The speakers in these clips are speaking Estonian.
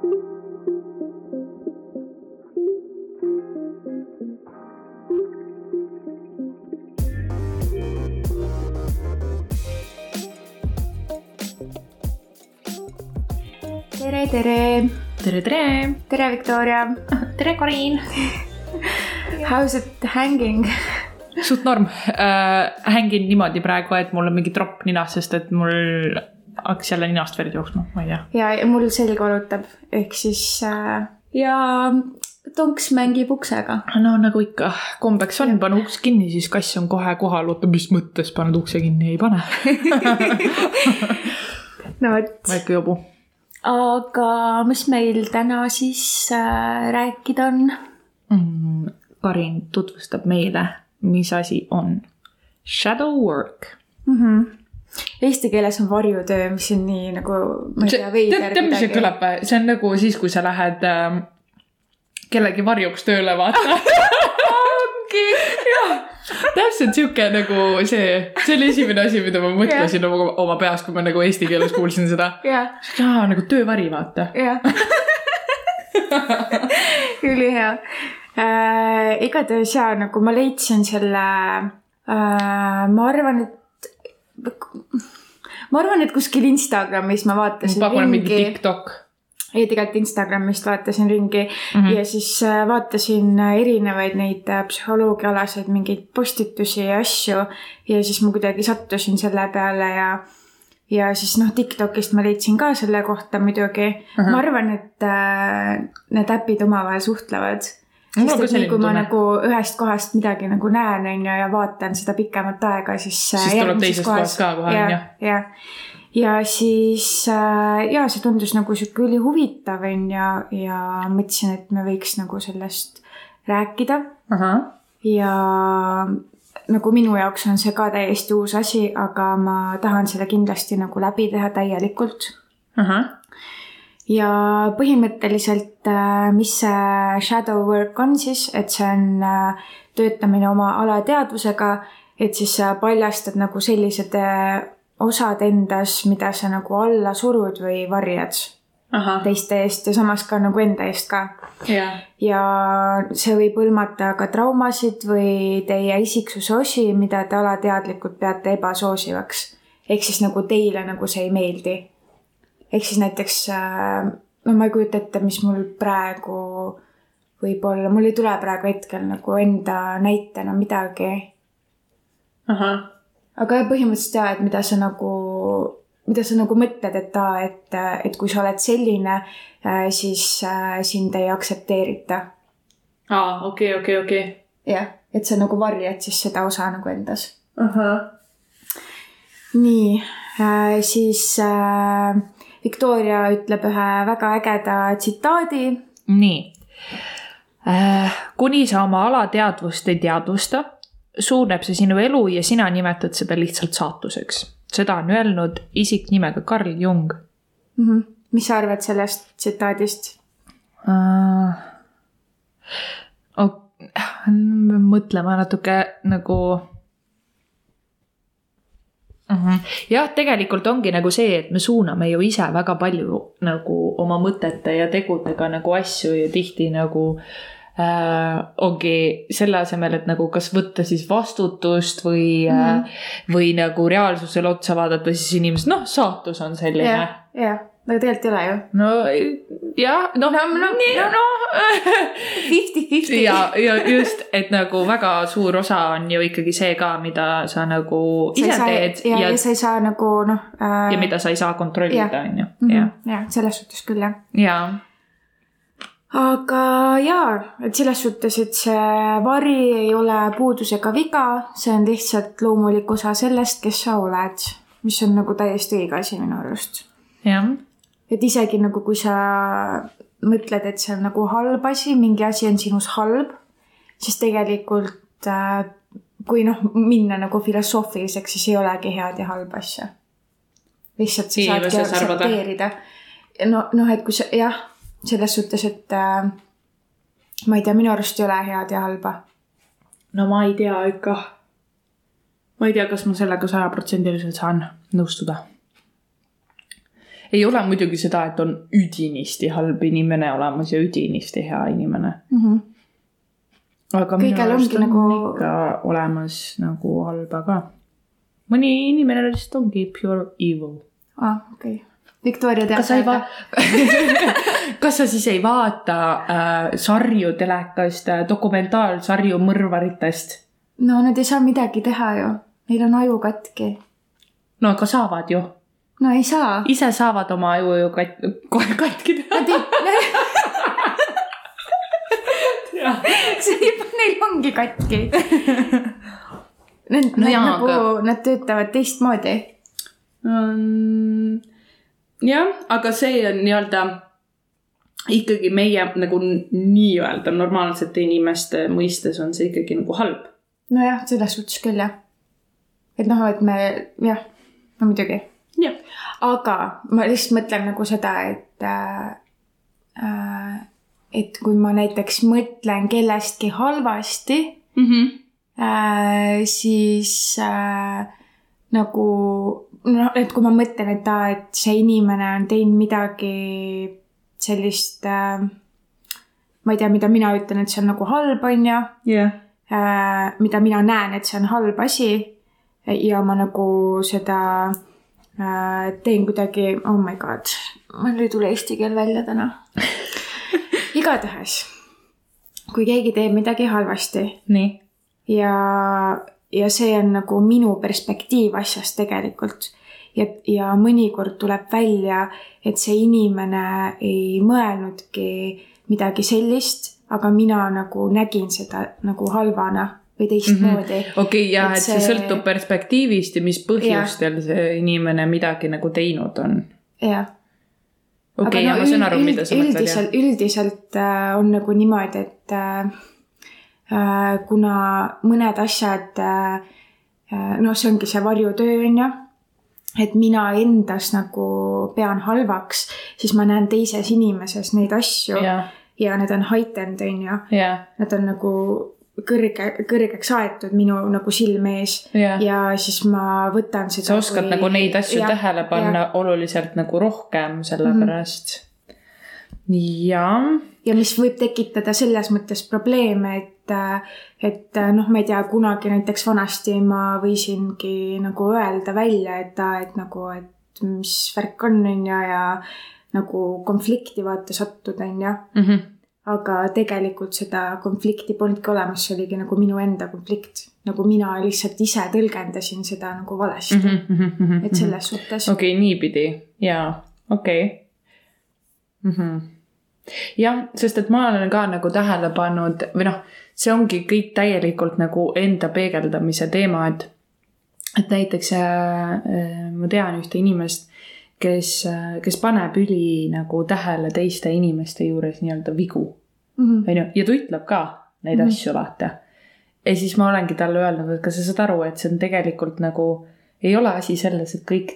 tere, tere. tere, tere. tere, Viktoria. tere, Karin. How's it hanging? suht norm äh,. hängin niimoodi praegu, et mul on mingi tropp ninas, sest et mul hakkas jälle ninast verd jooksma, ma ei tea. ja, ja mul selg valutab, ehk siis äh, ja tonks mängib uksega. no nagu ikka kombeks on, pane uks kinni, siis kass on kohe kohal, oota, mis mõttes paned ukse kinni, ei pane no vot. väike jobu. aga mis meil täna siis äh, rääkida on mm,? Karin tutvustab meile mis asi on shadow work mm? -hmm. Eesti keeles on varjutöö, mis on nii nagu, ma ei tea, veider. tead, mis see kõlab, see on nagu siis, kui sa lähed äh, kellegi varjuks tööle, vaata ongi. jah, täpselt sihuke nagu see, see oli esimene asi, mida ma mõtlesin yeah. oma, oma peas, kui ma nagu eesti keeles kuulsin seda yeah.. jaa, nagu töövari, vaata. jah ülihea äh,. igatahes jaa, nagu ma leidsin selle äh,, ma arvan, et ma arvan, et kuskil Instagramis ma vaatasin ma pakun mingi TikTok ei, tegelikult Instagramist vaatasin ringi mm -hmm. ja siis äh, vaatasin erinevaid neid äh, psühholoogiaalaseid mingeid postitusi ja asju ja siis ma kuidagi sattusin selle peale ja ja siis noh, Tiktokist ma leidsin ka selle kohta muidugi uh. -huh. ma arvan, et äh, need äpid omavahel suhtlevad sest et nii kui ma nagu ühest kohast midagi nagu näen, on ju, ja vaatan seda pikemat aega, siis. Äh, siis tuleb teisest kohast ka kohe, on ju. jah, ja siis äh, ja see tundus nagu sihuke ülihuvitav, on ju, ja mõtlesin, et me võiks nagu sellest rääkida ja nagu minu jaoks on see ka täiesti uus asi, aga ma tahan selle kindlasti nagu läbi teha täielikult uh. Ja põhimõtteliselt, äh, mis see shadow work on siis, et see on äh, töötamine oma alateadvusega, et siis sa paljastad nagu sellised äh, osad endas, mida sa nagu alla surud või varjad Aha. teiste eest ja samas ka nagu enda eest ka. ja see võib hõlmata ka traumasid või teie isiksuse osi, mida te alateadlikult peate ebasoosivaks. ehk siis nagu teile nagu see ei meeldi ehk siis näiteks äh, no ma ei kujuta ette, mis mul praegu võib-olla, mul ei tule praegu hetkel nagu enda näitena midagi. aga põhimõtteliselt jaa, et mida sa nagu, mida sa nagu mõtled, et aa, et, et kui sa oled selline, äh, siis äh, sind ei aktsepteerita. aa, okei okay,, okei okay,, okei okay.. jah, et sa nagu varjad siis seda osa nagu endas. nii äh,, siis äh, Victoria ütleb ühe väga ägeda tsitaadi. nii äh,. kuni sa oma alateadvust ei teadvusta, suuneb see sinu elu ja sina nimetad seda lihtsalt saatuseks. seda on öelnud isik nimega Carl Jung mm. -hmm. mis sa arvad sellest tsitaadist? Oh, mõtlema natuke nagu. Jah, tegelikult ongi nagu see, et me suuname ju ise väga palju nagu oma mõtete ja tegudega nagu asju ja tihti nagu äh, ongi selle asemel, et nagu kas võtta siis vastutust või mm, -hmm. või nagu reaalsusele otsa vaadata, siis inimesed, noh, saatus on selline. jah, jah aga tegelikult ei ole ju. no jah, noh. no, no, no, no. Fifty-fifty. ja, ja just, et nagu väga suur osa on ju ikkagi see ka, mida sa nagu sa ise saa, teed. ja, ja, ja sa ei saa nagu noh äh.... ja mida sa ei saa kontrollida, on ju. Mhm. jah, ja, selles suhtes küll jah. jaa aga jaa, et selles suhtes, et see vari ei ole puudus ega viga, see on lihtsalt loomulik osa sellest, kes sa oled, mis on nagu täiesti õige asi minu arust. jah et isegi nagu, kui sa mõtled, et see on nagu halb asi, mingi asi on sinus halb, siis tegelikult äh, kui noh, minna nagu filosoofiliseks, siis ei olegi head ja halba asja. lihtsalt sa saadki aktsepteerida. no, noh, et kui sa jah, selles suhtes, et äh, ma ei tea, minu arust ei ole head ja halba. no ma ei tea ikka. ma ei tea, kas ma sellega sajaprotsendiliselt saan nõustuda ei ole muidugi seda, et on üdinisti halb inimene olemas ja üdinisti hea inimene mm. -hmm. aga minu arust on nagu- ikka olemas nagu halba ka. mõni inimene lihtsalt ongi pure evil. aa ah, okei okay. Victoria teab kas sa ei va-, kas sa siis ei vaata äh, sarju telekast äh,, dokumentaalsarju mõrvaritest? no nad ei saa midagi teha ju, neil on aju katki. no aga saavad ju, no ei saa. ise saavad oma aju ju kat-, kohe katki teha. see juba, neil ongi katki. Nad No jaa, nagu aga-, nad töötavad teistmoodi. Mm, jah, aga see on nii-öelda ikkagi meie nagu nii-öelda normaalsete inimeste mõistes on see ikkagi nagu halb. nojah, selles suhtes küll jah. et noh, et me jah, no muidugi. Aga ma lihtsalt mõtlen nagu seda, et äh, äh, et kui ma näiteks mõtlen kellestki halvasti äh,, siis äh, nagu noh, et kui ma mõtlen, et aa, et see inimene on teinud midagi sellist äh,, ma ei tea, mida mina ütlen, et see on nagu halb, on ju jah. äh, mida mina näen, et see on halb asi. Ja ma nagu seda äh, teen kuidagi, oh my god, mul ei tule eesti keel välja täna. igatahes, kui keegi teeb midagi halvasti nii. ja, ja see on nagu minu perspektiiv asjast tegelikult ja, ja mõnikord tuleb välja, et see inimene ei mõelnudki midagi sellist, aga mina nagu nägin seda nagu halvana või teistmoodi mm. -hmm. okei, ja Et et see see- sõltub perspektiivist ja mis põhjustel see inimene midagi nagu teinud on. jah. okei, ja ma saan aru, mida sa mõtled üldiselt, üldiselt äh, on nagu niimoodi, et äh, äh, kuna mõned asjad äh,, äh, noh, see ongi see varjutöö, on ju, et mina endas nagu pean halvaks, siis ma näen teises inimeses neid asju ja, ja need on heightened, on ju. Nad on nagu kõrge, kõrgeks aetud minu nagu silme ees jah. ja siis ma võtan seda. sa oskad kui... nagu neid asju ja, tähele panna ja. oluliselt nagu rohkem, sellepärast mm. -hmm. jah, ja mis võib tekitada selles mõttes probleeme, et, et noh, ma ei tea, kunagi näiteks vanasti ma võisingi nagu öelda välja, et, et nagu, et mis värk on, on ju, ja nagu konflikti vaata sattuda, on ju. Aga tegelikult seda konflikti polnudki olemas, see oligi nagu minu enda konflikt. nagu mina lihtsalt ise tõlgendasin seda nagu valesti mm. Mm -hmm. Mm -hmm. et selles suhtes. okei okay,, niipidi, jaa, okei okay. mm. -hmm. jah, sest et ma olen ka nagu tähele pannud või noh, see ongi kõik täielikult nagu enda peegeldamise teema, et et näiteks äh, ma tean ühte inimest, kes kes paneb üli nagu tähele teiste inimeste juures nii-öelda vigu, Mhm. onju, ja ta ütleb ka neid mm Mhm. -hmm. asju vaata. ja siis ma olengi talle öelnud, et kas sa saad aru, et see on tegelikult nagu, ei ole asi selles, et kõik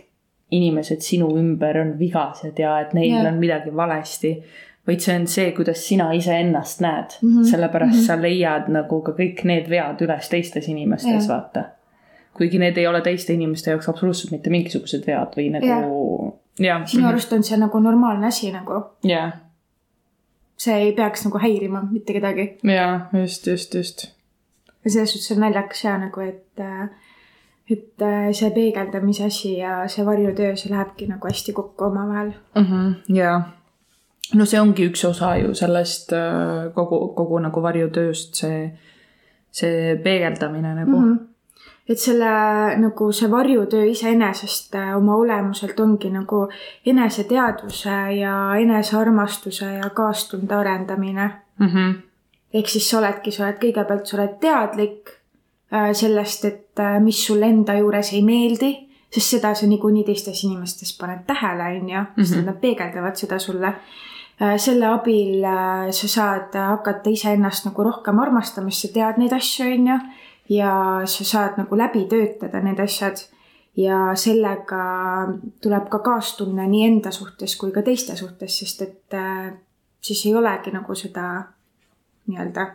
inimesed sinu ümber on vigased ja et neil yeah. on midagi valesti. vaid see on see, kuidas sina iseennast näed mm, Mhm. -hmm. sellepärast mm Mhm. -hmm. sa leiad nagu ka kõik need vead üles teistes inimestes yeah., vaata. kuigi need ei ole teiste inimeste jaoks absoluutselt mitte mingisugused vead või nagu jah. sinu arust on see nagu normaalne asi nagu, jah, see ei peaks nagu häirima mitte kedagi ja just, just, just. ja selles suhtes on naljakas ja nagu, et, et äh, see peegeldamise asi ja see varjutöö, see lähebki nagu hästi kokku omavahel. mm. -hmm, jaa. no see ongi üks osa ju sellest äh, kogu, kogu nagu varjutööst, see, see peegeldamine nagu mm. -hmm. Et selle nagu see varjutöö iseenesest äh, oma olemuselt ongi nagu eneseteadvuse ja enesearmastuse ja kaastunde arendamine. Mm -hmm. ehk siis sa oledki, sa oled kõigepealt, sa oled teadlik äh, sellest, et äh, mis sulle enda juures ei meeldi, sest seda sa niikuinii teistes inimestes paned tähele, on ju, sest Mhm. nad peegeldavad seda sulle. selle abil sa saad hakata iseennast nagu rohkem armastama, sest sa tead neid asju, on ju, ja sa saad nagu läbi töötada need asjad ja sellega tuleb ka kaastunne nii enda suhtes kui ka teiste suhtes, sest et äh, siis ei olegi nagu seda nii-öelda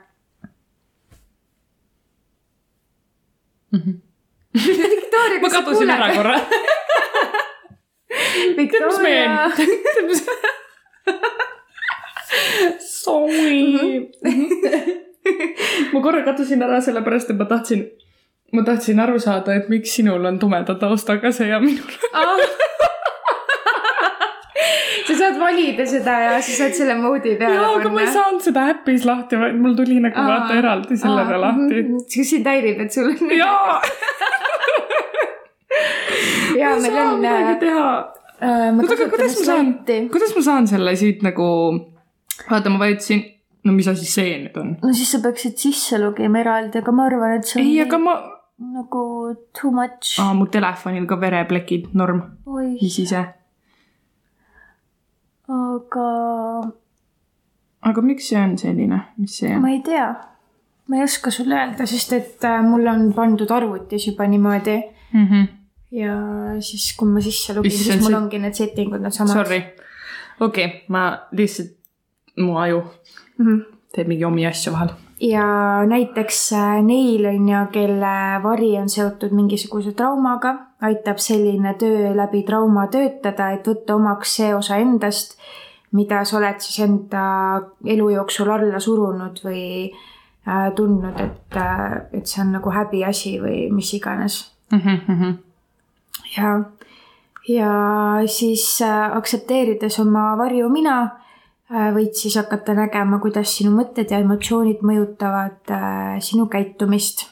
Mm -hmm. Victoria, ma kadusin ära korra. Victoria. Sorry. ma korra kadusin ära sellepärast, et ma tahtsin, ma tahtsin aru saada, et miks sinul on tumeda taustaga see ja minul. sa saad valida seda ja sa saad selle moodi peale jaa, aga ma ei saanud seda äpis lahti, vaid mul tuli nagu vaata eraldi sellega lahti. kas sind häirib, et sul on? jaa, ja ma ei meil on midagi äh, teha. äh,. oota, aga kuidas ma saan, kuidas ma saan selle siit nagu, vaata, ma vajutasin, no mis asi see nüüd on? no siis sa peaksid sisse lugema eraldi, aga ma arvan, et see on ei, aga ma, nagu too much. aa, mu telefonil ka vereplekid, norm, oi, mis ise. aga aga miks see on selline, mis see on? ma ei tea. ma ei oska sulle öelda, sest et äh, mul on pandud arvutis juba niimoodi Mm -hmm. ja siis, kui ma sisse login, siis mul see- ongi need setting ud need samad. Sorry, okei okay,, ma lihtsalt, mu aju Mm -hmm. teeb mingi omi asju vahel. ja näiteks äh, neil on ju, kelle vari on seotud mingisuguse traumaga, aitab selline töö läbi trauma töötada, et võtta omaks see osa endast, mida sa oled siis enda elu jooksul alla surunud või äh, tundnud, et äh,, et see on nagu häbiasi või mis iganes. Mhm, ja, ja siis aktsepteerides oma varju mina võid siis hakata nägema, kuidas sinu mõtted ja emotsioonid mõjutavad äh, sinu käitumist.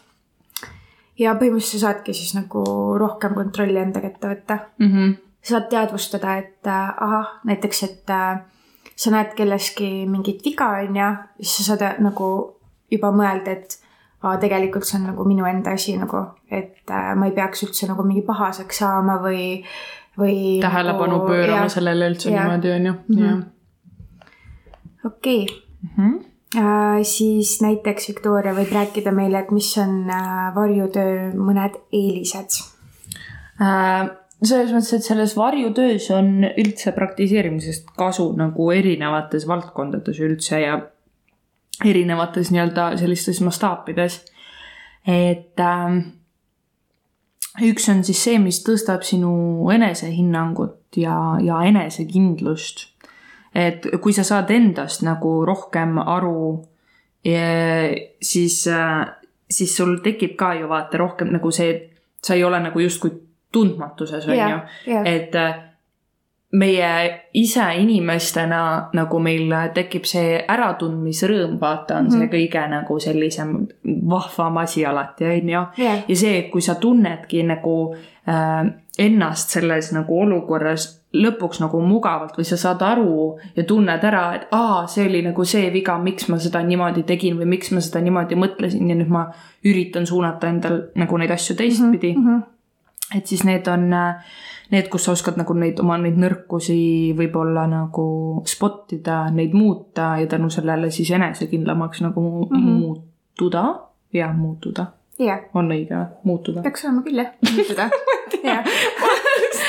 ja põhimõtteliselt sa saadki siis nagu rohkem kontrolli enda kätte võtta. mhm. sa saad teadvustada, et äh, ahah, näiteks, et äh, sa näed kelleski mingit viga, on ju, siis sa saad äh, nagu juba mõelda, et aa, tegelikult see on nagu minu enda asi nagu, et äh, ma ei peaks üldse nagu mingi pahaseks saama või, või. tähelepanu pöörama jah. sellele üldse jah. niimoodi, onju. Mhm. Okei Mhm. äh,, siis näiteks Victoria võib rääkida meile, et mis on äh, varjutöö mõned eelised. Äh, selles mõttes, et selles varjutöös on üldse praktiseerimisest kasu nagu erinevates valdkondades üldse ja erinevates nii-öelda sellistes mastaapides. et ähm, üks on siis see, mis tõstab sinu enesehinnangut ja, ja enesekindlust. Et kui sa saad endast nagu rohkem aru, siis, siis sul tekib ka ju vaata rohkem nagu see, et sa ei ole nagu justkui tundmatuses, on Jah, ju jah.. et äh, meie ise inimestena nagu meil tekib see äratundmisrõõm, vaata, on see Mhm. kõige nagu sellisem vahvam asi alati, on ju. ja see, et kui sa tunnedki nagu äh, ennast selles nagu olukorras lõpuks nagu mugavalt või sa saad aru ja tunned ära, et aa, see oli nagu see viga, miks ma seda niimoodi tegin või miks ma seda niimoodi mõtlesin ja nüüd ma üritan suunata endal nagu neid asju teistpidi mm. Mhm. -hmm. et siis need on need, kus sa oskad nagu neid oma neid nõrkusi võib-olla nagu spot ida, neid muuta ja tänu sellele siis enesekindlamaks nagu mm Mhm. -hmm. muutuda. jah, muutuda jah, on õige või? muutuda. peaks olema küll jah, muutuda. jah, mis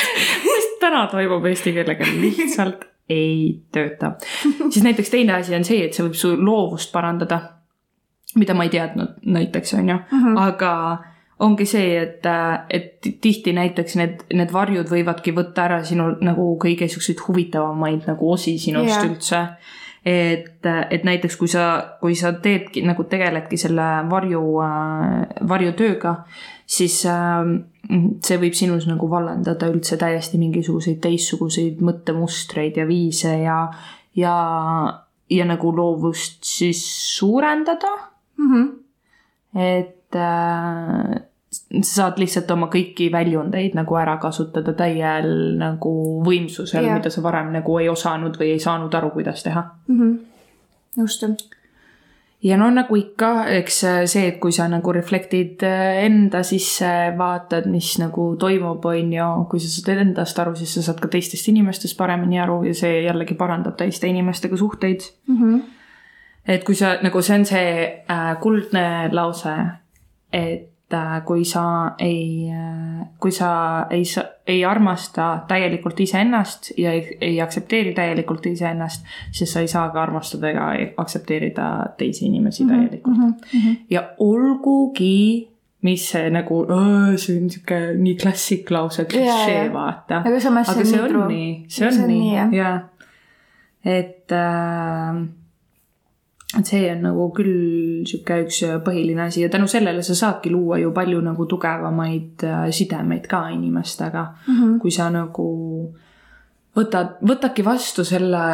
täna toimub eesti keelega, lihtsalt ei tööta. siis näiteks teine asi on see, et see võib su loovust parandada, mida ma ei teadnud näiteks, on ju, Mhm. aga ongi see, et, et tihti näiteks need, need varjud võivadki võtta ära sinu nagu kõige siukseid huvitavamaid nagu osi sinust yeah. üldse. et, et näiteks kui sa, kui sa teedki nagu tegeledki selle varju, varjutööga, siis äh, see võib sinus nagu vallandada üldse täiesti mingisuguseid teistsuguseid mõttemustreid ja viise ja, ja, ja nagu loovust siis suurendada Mhm. et äh, sa saad lihtsalt oma kõiki väljundeid nagu ära kasutada täiel nagu võimsusel yeah., mida sa varem nagu ei osanud või ei saanud aru, kuidas teha. Mhm. nõustun. Ja no nagu ikka, eks see, et kui sa nagu reflektid äh, enda sisse, vaatad, mis nagu toimub, on ju, kui sa saad endast aru, siis sa saad ka teistest inimestest paremini aru ja see jällegi parandab teiste inimestega suhteid Mhm. et kui sa nagu see on see äh, kuldne lause, et äh, kui sa ei äh,, kui sa ei, ei armasta täielikult iseennast ja ei, ei aktsepteeri täielikult iseennast, siis sa ei saa ka armastada ega aktsepteerida teisi inimesi täielikult. Mhm. ja olgugi, mis see nagu, see on sihuke nii klassik lause, klišee, vaata. aga samas aga see on nii, see on nii, jah. et äh, et see on nagu küll sihuke üks põhiline asi ja tänu sellele sa saadki luua ju palju nagu tugevamaid äh, sidemeid ka inimestega mm. -hmm. kui sa nagu võtad, võtadki vastu selle,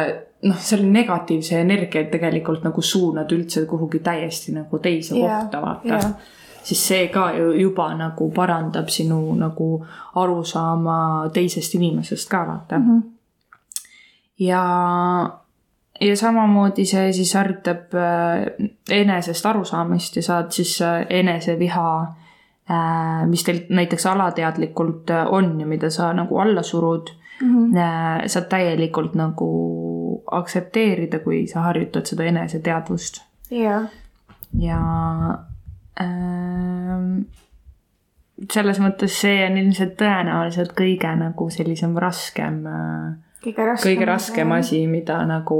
noh, selle negatiivse energia tegelikult nagu suunad üldse kuhugi täiesti nagu teise yeah, kohta, vaata yeah. siis see ka ju juba nagu parandab sinu nagu arusaama teisest inimesest ka, vaata mm. -hmm. ja ja samamoodi see siis harjutab äh, enesest arusaamist ja saad siis äh, eneseviha, äh, mis teil näiteks alateadlikult on ja mida sa nagu alla surud mm, -hmm. saad täielikult nagu aktsepteerida, kui sa harjutad seda eneseteadvust. jah. ja äh, selles mõttes see on ilmselt tõenäoliselt kõige nagu sellisem raskem äh, kõige raskem, kõige raskem asi, mida nagu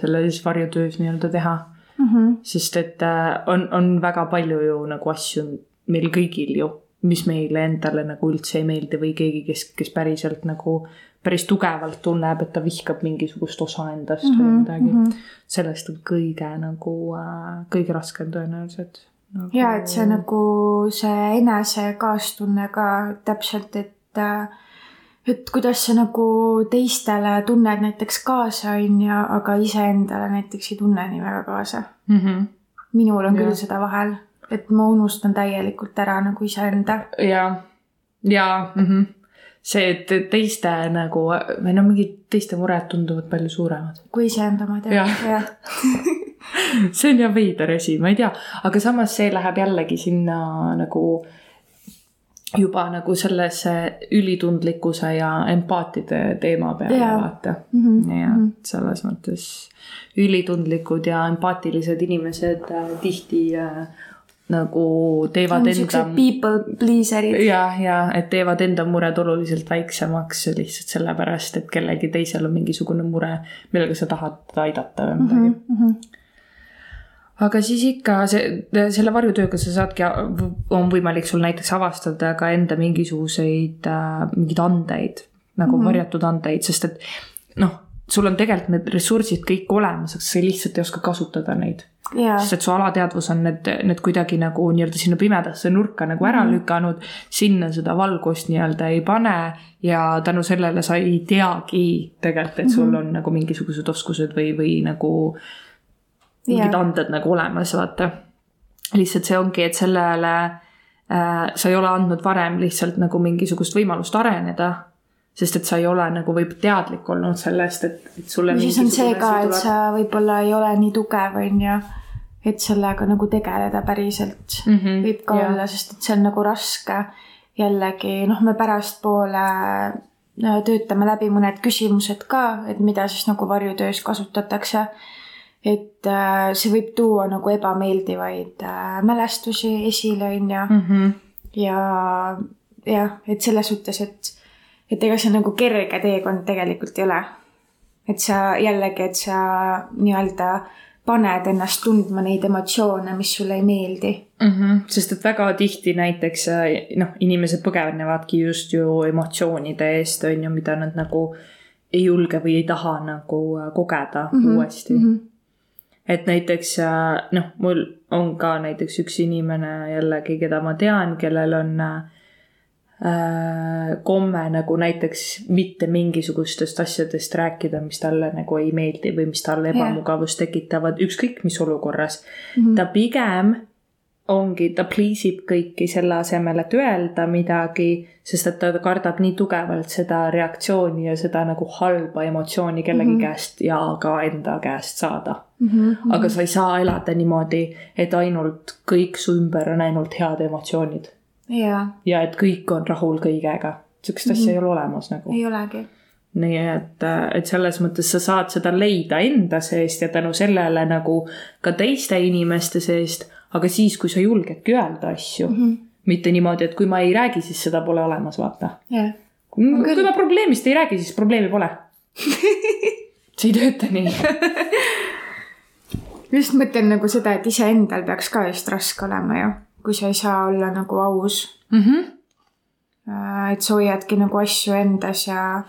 selles varjutöös nii-öelda teha mm. -hmm. sest et äh, on, on väga palju ju nagu asju meil kõigil ju, mis meile endale nagu üldse ei meeldi või keegi, kes, kes päriselt nagu päris tugevalt tunneb, et ta vihkab mingisugust osa endast mm -hmm, või mhm, midagi mm. -hmm. sellest on kõige nagu äh,, kõige raskem tõenäoliselt nagu.... ja, et see nagu see enese kaastunne ka täpselt, et äh, et kuidas sa nagu teistele tunned näiteks kaasa, on ju, aga iseendale näiteks ei tunne nii väga kaasa mm. -hmm. minul on ja. küll seda vahel, et ma unustan täielikult ära nagu iseenda. ja, ja mm -hmm. see, et teiste nagu või no mingid teiste mured tunduvad palju suuremad. kui iseenda omad jah ja. ja. see on jah veider asi, ma ei tea, aga samas see läheb jällegi sinna nagu juba nagu sellesse ülitundlikkuse ja empaatide teema peale yeah. vaata mm. -hmm. ja mm -hmm. selles mõttes ülitundlikud ja empaatilised inimesed äh, tihti äh, nagu teevad enda. People pleaser'id. ja, ja et teevad enda mured oluliselt väiksemaks lihtsalt sellepärast, et kellelgi teisel on mingisugune mure, millega sa tahad aidata või midagi mm. -hmm aga siis ikka see, selle varjutööga sa saadki, on võimalik sul näiteks avastada ka enda mingisuguseid äh,, mingeid andeid nagu mm -hmm. varjatud andeid, sest et noh, sul on tegelikult need ressursid kõik olemas, aga sa lihtsalt ei oska kasutada neid yeah.. sest et su alateadvus on need, need kuidagi nagu nii-öelda sinna pimedasse nurka nagu ära mm -hmm. lükanud, sinna seda valgust nii-öelda ei pane ja tänu sellele sa ei teagi tegelikult, et sul mm -hmm. on nagu mingisugused oskused või, või nagu mingid anded nagu olemas, vaata. lihtsalt see ongi, et sellele äh, sa ei ole andnud varem lihtsalt nagu mingisugust võimalust areneda sest et sa ei ole nagu võib teadlik olnud sellest, et, et sulle. siis on see ka, et sa võib-olla ei ole nii tugev, on ju. et sellega nagu tegeleda päriselt mm -hmm, võib ka jah. olla, sest et see on nagu raske. jällegi noh, me pärastpoole äh, töötame läbi mõned küsimused ka, et mida siis nagu varjutöös kasutatakse et äh, see võib tuua nagu ebameeldivaid äh, mälestusi esile, on ju. Mhm. ja jah, et selles suhtes, et, et ega see nagu kerge teekond tegelikult ei ole. et sa jällegi, et sa nii-öelda paned ennast tundma neid emotsioone, mis sulle ei meeldi mm. -hmm. sest et väga tihti näiteks äh, noh, inimesed põgenevadki just ju emotsioonide eest, on ju, mida nad nagu ei julge või ei taha nagu kogeda mm -hmm. uuesti mm. -hmm et näiteks äh, noh, mul on ka näiteks üks inimene jällegi, keda ma tean, kellel on äh, komme nagu näiteks mitte mingisugustest asjadest rääkida, mis talle nagu ei meeldi või mis talle ebamugavust tekitavad, ükskõik mis olukorras mm. -hmm. ta pigem ongi, ta please ib kõiki selle asemel, et öelda midagi, sest et ta kardab nii tugevalt seda reaktsiooni ja seda nagu halba emotsiooni kellegi mm -hmm. käest ja ka enda käest saada mm. -hmm. aga sa ei saa elada niimoodi, et ainult kõik su ümber on ainult head emotsioonid yeah.. ja et kõik on rahul kõigega, sihukest asja mm -hmm. ei ole olemas nagu. ei olegi nii et, et selles mõttes sa saad seda leida enda seest ja tänu sellele nagu ka teiste inimeste seest aga siis, kui sa julgedki öelda asju mm, -hmm. mitte niimoodi, et kui ma ei räägi, siis seda pole olemas, vaata yeah.. kui, kui ma probleemist ei räägi, siis probleemi pole see ei tööta nii just mõtlen nagu seda, et iseendal peaks ka just raske olema ju. kui sa ei saa olla nagu aus mm. -hmm. et sa hoiadki nagu asju endas ja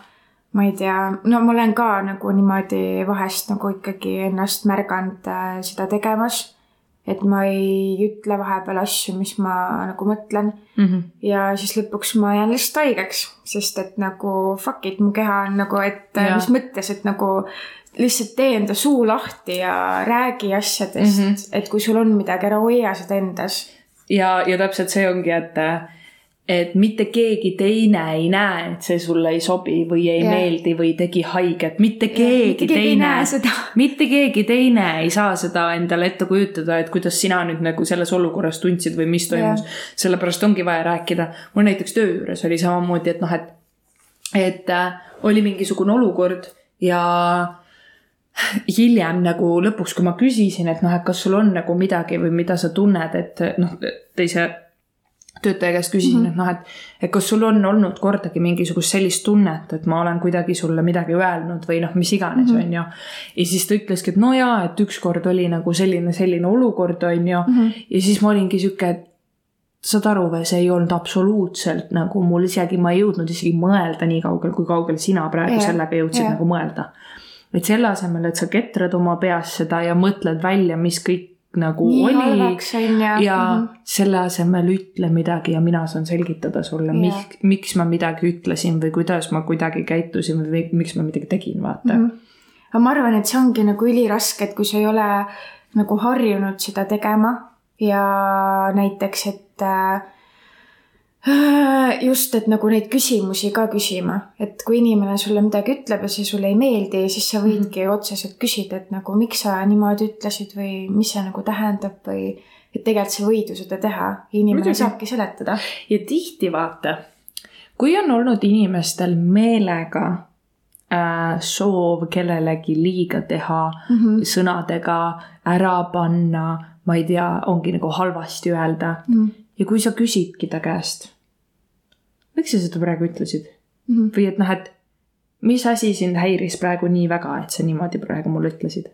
ma ei tea, no ma olen ka nagu niimoodi vahest nagu ikkagi ennast märganud äh, seda tegemas et ma ei ütle vahepeal asju, mis ma nagu mõtlen mm. -hmm. ja siis lõpuks ma jään lihtsalt haigeks, sest et nagu fuck it, mu keha on nagu, et ja. mis mõttes, et nagu lihtsalt tee enda suu lahti ja räägi asjadest mm, -hmm. et kui sul on midagi, ära hoia seda endas. ja, ja täpselt see ongi, et et mitte keegi teine ei näe, et see sulle ei sobi või ei yeah. meeldi või tegi haiget, mitte keegi, keegi teine, mitte keegi teine ei saa seda endale ette kujutada, et kuidas sina nüüd nagu selles olukorras tundsid või mis toimus. Yeah.. sellepärast ongi vaja rääkida. mul näiteks töö juures oli samamoodi, et noh, et, et äh, oli mingisugune olukord ja hiljem nagu lõpuks, kui ma küsisin, et noh, et kas sul on nagu midagi või mida sa tunned, et noh, teise töötaja käest küsisin mm, -hmm. et noh, et, et kas sul on olnud kordagi mingisugust sellist tunnet, et ma olen kuidagi sulle midagi öelnud või noh, mis iganes mm, -hmm. on ju. ja siis ta ütleski, et no jaa, et ükskord oli nagu selline, selline olukord, on ju mm. -hmm. ja siis ma olingi sihuke, et saad aru või, see ei olnud absoluutselt nagu mul isegi, ma ei jõudnud isegi mõelda nii kaugel, kui kaugel sina praegu yeah. sellega jõudsid yeah. nagu mõelda. et selle asemel, et sa ketrad oma peas seda ja mõtled välja, mis kõik nagu Nii oli halvaks, ja, ja mm -hmm. selle asemel ütle midagi ja mina saan selgitada sulle yeah., miks, miks ma midagi ütlesin või kuidas ma kuidagi käitusin või miks ma midagi tegin, vaata mm. -hmm. aga ma arvan, et see ongi nagu üliraske, et kui sa ei ole nagu harjunud seda tegema ja näiteks, et äh, just, et nagu neid küsimusi ka küsima, et kui inimene sulle midagi ütleb ja see sulle ei meeldi, siis sa võidki mhm. otseselt küsida, et nagu miks sa niimoodi ütlesid või mis see nagu tähendab või et tegelikult sa võid ju seda teha inimene saabki seletada. ja tihti vaata, kui on olnud inimestel meelega äh, soov kellelegi liiga teha mm -hmm. sõnadega ära panna, ma ei tea, ongi nagu halvasti öelda mm. -hmm ja kui sa küsidki ta käest, miks sa seda praegu ütlesid mm? -hmm. või et noh, et mis asi sind häiris praegu nii väga, et sa niimoodi praegu mulle ütlesid?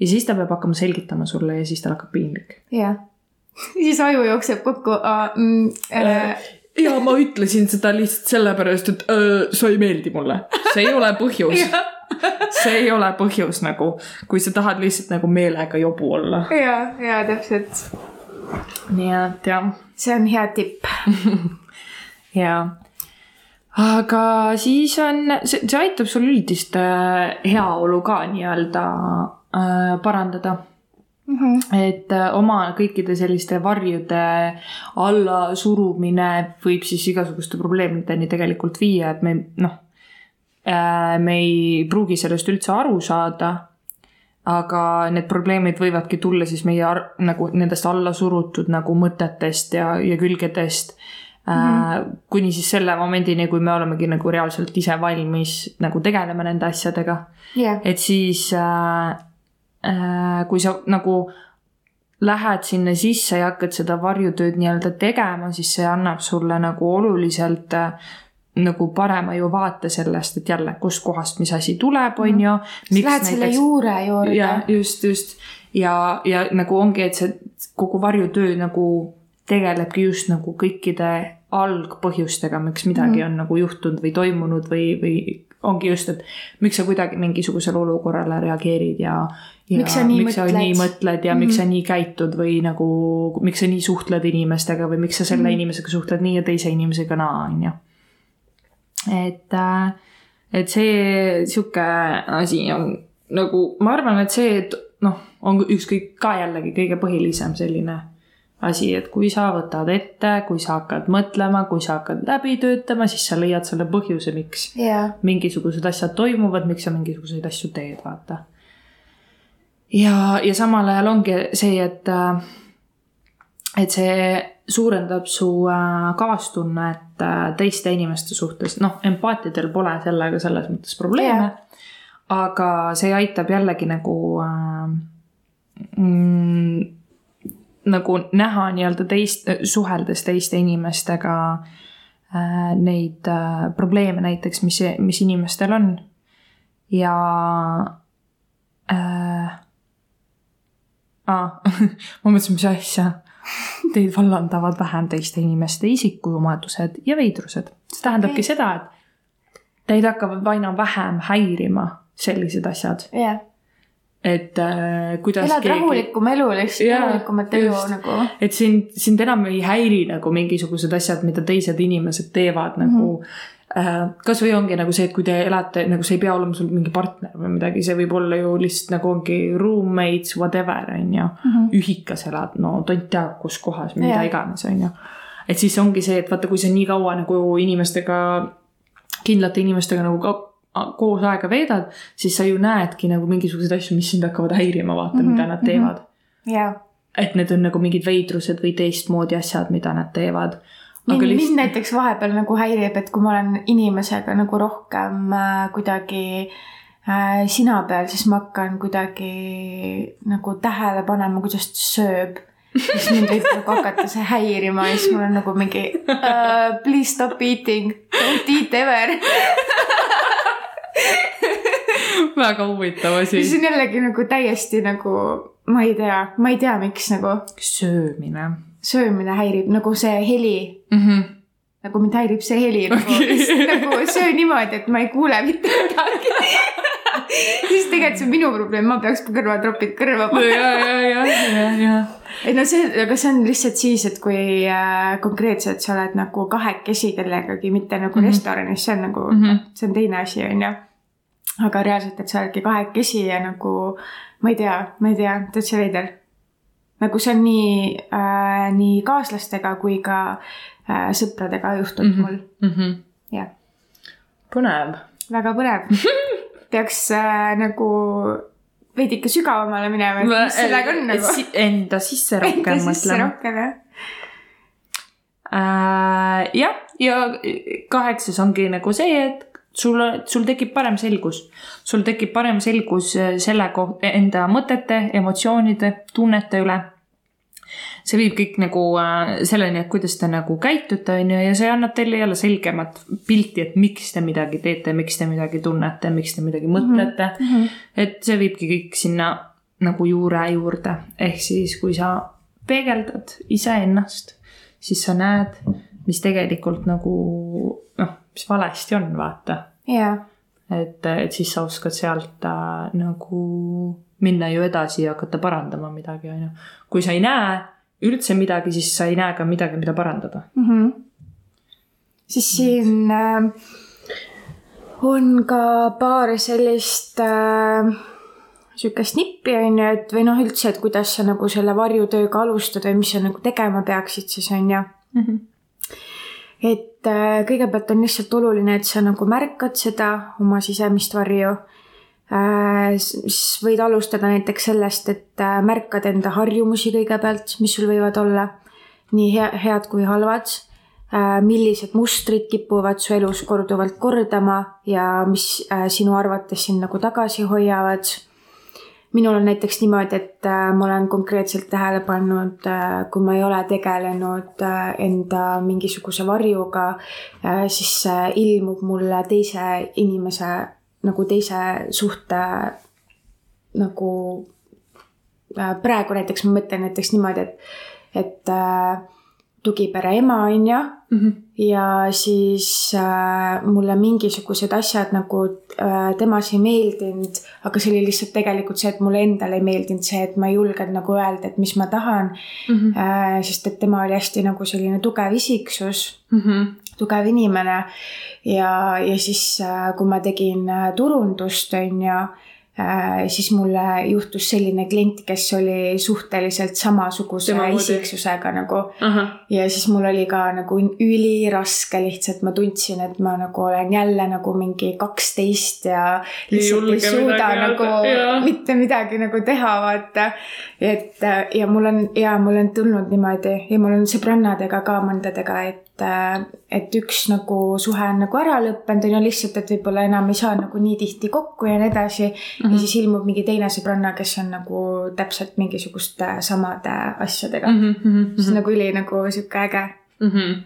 ja siis ta peab hakkama selgitama sulle ja siis tal hakkab piinlik. jah, siis aju jookseb kokku mm, äh, ja ma ütlesin seda lihtsalt sellepärast, et öö, sa ei meeldi mulle. see ei ole põhjus see ei ole põhjus nagu, kui sa tahad lihtsalt nagu meelega jobu olla. ja, ja täpselt nii et jah. see on hea tipp jaa aga siis on, see, see aitab sul üldist äh, heaolu ka nii-öelda äh, parandada mm. -hmm. et äh, oma kõikide selliste varjude allasurumine võib siis igasuguste probleemideni tegelikult viia, et me noh äh,, me ei pruugi sellest üldse aru saada aga need probleemid võivadki tulla siis meie nagu nendest alla surutud nagu mõtetest ja, ja külgedest mm. -hmm. kuni siis selle momendini, kui me olemegi nagu reaalselt ise valmis nagu tegelema nende asjadega yeah.. et siis äh, äh, kui sa nagu lähed sinna sisse ja hakkad seda varjutööd nii-öelda tegema, siis see annab sulle nagu oluliselt äh, nagu parema ju vaate sellest, et jälle, kustkohast mis asi tuleb, on ju. Lähed näiteks... selle juure juurde. ja just, just ja, ja nagu ongi, et see kogu varjutöö nagu tegelebki just nagu kõikide algpõhjustega, miks midagi mm. on nagu juhtunud või toimunud või, või ongi just, et miks sa kuidagi mingisugusele olukorrale reageerid ja, ja miks sa nii, miks mõtled? sa nii mõtled ja mm. miks sa nii käitud või nagu, miks sa nii suhtled inimestega või miks sa selle mm. inimesega suhtled nii ja teise inimesega naa, on ju et, äh, et see sihuke asi on nagu, ma arvan, et see, et noh, on ükskõik ka jällegi kõige põhilisem selline asi, et kui sa võtad ette, kui sa hakkad mõtlema, kui sa hakkad läbi töötama, siis sa leiad selle põhjuse, miks yeah. mingisugused asjad toimuvad, miks sa mingisuguseid asju teed, vaata. ja, ja samal ajal ongi see, et, äh, et see suurendab su äh, kaastunnet äh, teiste inimeste suhtes, noh, empaatidel pole sellega selles mõttes probleeme yeah.. aga see aitab jällegi nagu äh, mm, nagu näha nii-öelda teist, suheldes teiste inimestega äh, neid äh, probleeme näiteks, mis, mis inimestel on. ja äh,. aa ma mõtlesin, mis asja Teid vallandavad vähem teiste inimeste isikuomadused ja veidrused. see tähendabki okay. seda, et teid hakkavad aina vähem häirima sellised asjad jah et äh, kuidas elad keegi... rahulikum elu lihtsalt, rahulikumat elu nagu. et sind, sind enam ei häiri nagu mingisugused asjad, mida teised inimesed teevad nagu mm. -hmm Äh, kasvõi ongi nagu see, et kui te elate, nagu see ei pea olema sul mingi partner või midagi, see võib olla ju lihtsalt nagu ongi roommates, whatever on ju. -hmm. ühikas elad, no tont teab, kus kohas, mida yeah. iganes on ju. et siis ongi see, et vaata, kui sa nii kaua nagu inimestega, kindlate inimestega nagu koos aega veedad, siis sa ju näedki nagu mingisuguseid asju, mis sind hakkavad häirima, vaata mm, -hmm. mida nad mhm. teevad. jah. et need on nagu mingid veidrused või teistmoodi asjad, mida nad teevad mind, lihtsalt... mind näiteks vahepeal nagu häirib, et kui ma olen inimesega nagu rohkem äh, kuidagi äh, sina peal, siis ma hakkan kuidagi nagu tähele panema, kuidas ta sööb. siis mind võib nagu hakata see häirima ja siis mul on nagu mingi uh, please stop eating, don't eat ever väga huvitav asi. see on jällegi nagu täiesti nagu, ma ei tea, ma ei tea, miks nagu. söömine söömine häirib nagu see heli mm. -hmm. nagu mind häirib see heli nagu, nagu söö niimoodi, et ma ei kuule mitte midagi siis tegelikult see on minu probleem, ma peaks kõrvatropid kõrva panema. ja, ja, ja, ja, ja. et no see, aga see on lihtsalt siis, et kui äh, konkreetselt sa oled nagu kahekesi kellegagi, mitte nagu mm -hmm. restoranis, see on nagu mm, -hmm. see on teine asi, on ju. Aga reaalselt, et sa oledki kahekesi ja nagu ma ei tea, ma ei tea, täitsa veider nagu see on nii äh,, nii kaaslastega kui ka äh, sõpradega juhtunud mm -hmm. mul mm. -hmm. jah. põnev. väga põnev peaks äh, nagu veidike sügavamale minema, et mis sellega on nagu. Enda sisse rohkem mõtlema. Enda sisse rohkem jah äh,. jah, ja kaheksas ongi nagu see, et sul, sul tekib parem selgus. sul tekib parem selgus äh, selle kohta, enda mõtete, emotsioonide, tunnete üle see viib kõik nagu äh, selleni, et kuidas te nagu käitute, on ju, ja see annab teile jälle selgemat pilti, et miks te midagi teete, miks te midagi tunnete, miks te midagi mõtlete mm. -hmm. et see viibki kõik sinna nagu juure juurde, ehk siis kui sa peegeldad iseennast, siis sa näed, mis tegelikult nagu noh, mis valesti on, vaata. jaa. et, et siis sa oskad sealt äh, nagu minna ju edasi ja hakata parandama midagi, on ju. kui sa ei näe üldse midagi, siis sa ei näe ka midagi, mida parandada mm. -hmm. siis siin äh, on ka paar sellist äh, sihukest nippi on ju, et või noh, üldse, et kuidas sa nagu selle varjutööga alustad või mis sa nagu tegema peaksid siis on ju mm. -hmm. Et äh, kõigepealt on lihtsalt oluline, et sa nagu märkad seda oma sisemist varju Äh, siis võid alustada näiteks sellest, et äh, märkad enda harjumusi kõigepealt, mis sul võivad olla, nii hea, head kui halvad. Äh, millised mustrid kipuvad su elus korduvalt kordama ja mis sinu arvates sind nagu tagasi hoiavad. Minul on näiteks niimoodi, et ma olen konkreetselt tähele pannud, kui ma ei ole tegelenud enda mingisuguse varjuga, siis ilmub mulle teise inimese nagu teise suhte nagu äh, praegu näiteks ma mõtlen näiteks niimoodi, et, et äh, tugipere ema on ju mm. -hmm. Ja siis äh, mulle mingisugused asjad nagu äh, temas ei meeldinud, aga see oli lihtsalt tegelikult see, et mulle endale ei meeldinud see, et ma ei julgenud nagu öelda, et mis ma tahan mm. -hmm. Äh, sest et tema oli hästi nagu selline tugev isiksus mm. -hmm tugev inimene ja, ja siis, äh, kui ma tegin äh, turundust, on ju, siis mulle juhtus selline klient, kes oli suhteliselt samasuguse isiksusega nagu. ja siis mul oli ka nagu üliraske lihtsalt, ma tundsin, et ma nagu olen jälle nagu mingi kaksteist ja lihtsalt ei, ei suuda nagu ja. mitte midagi nagu teha, vaata. et ja mul on ja mul on tulnud niimoodi ja mul on sõbrannadega ka mõndadega, et et, et üks nagu suhe on nagu ära lõppenud, on ju lihtsalt, et võib-olla enam ei saa nagu nii tihti kokku ja nii edasi mm. -hmm. ja mhm. siis ilmub mingi teine sõbranna, kes on nagu täpselt mingisuguste samade asjadega mm. -hmm. see on nagu üli nagu sihuke äge mm. -hmm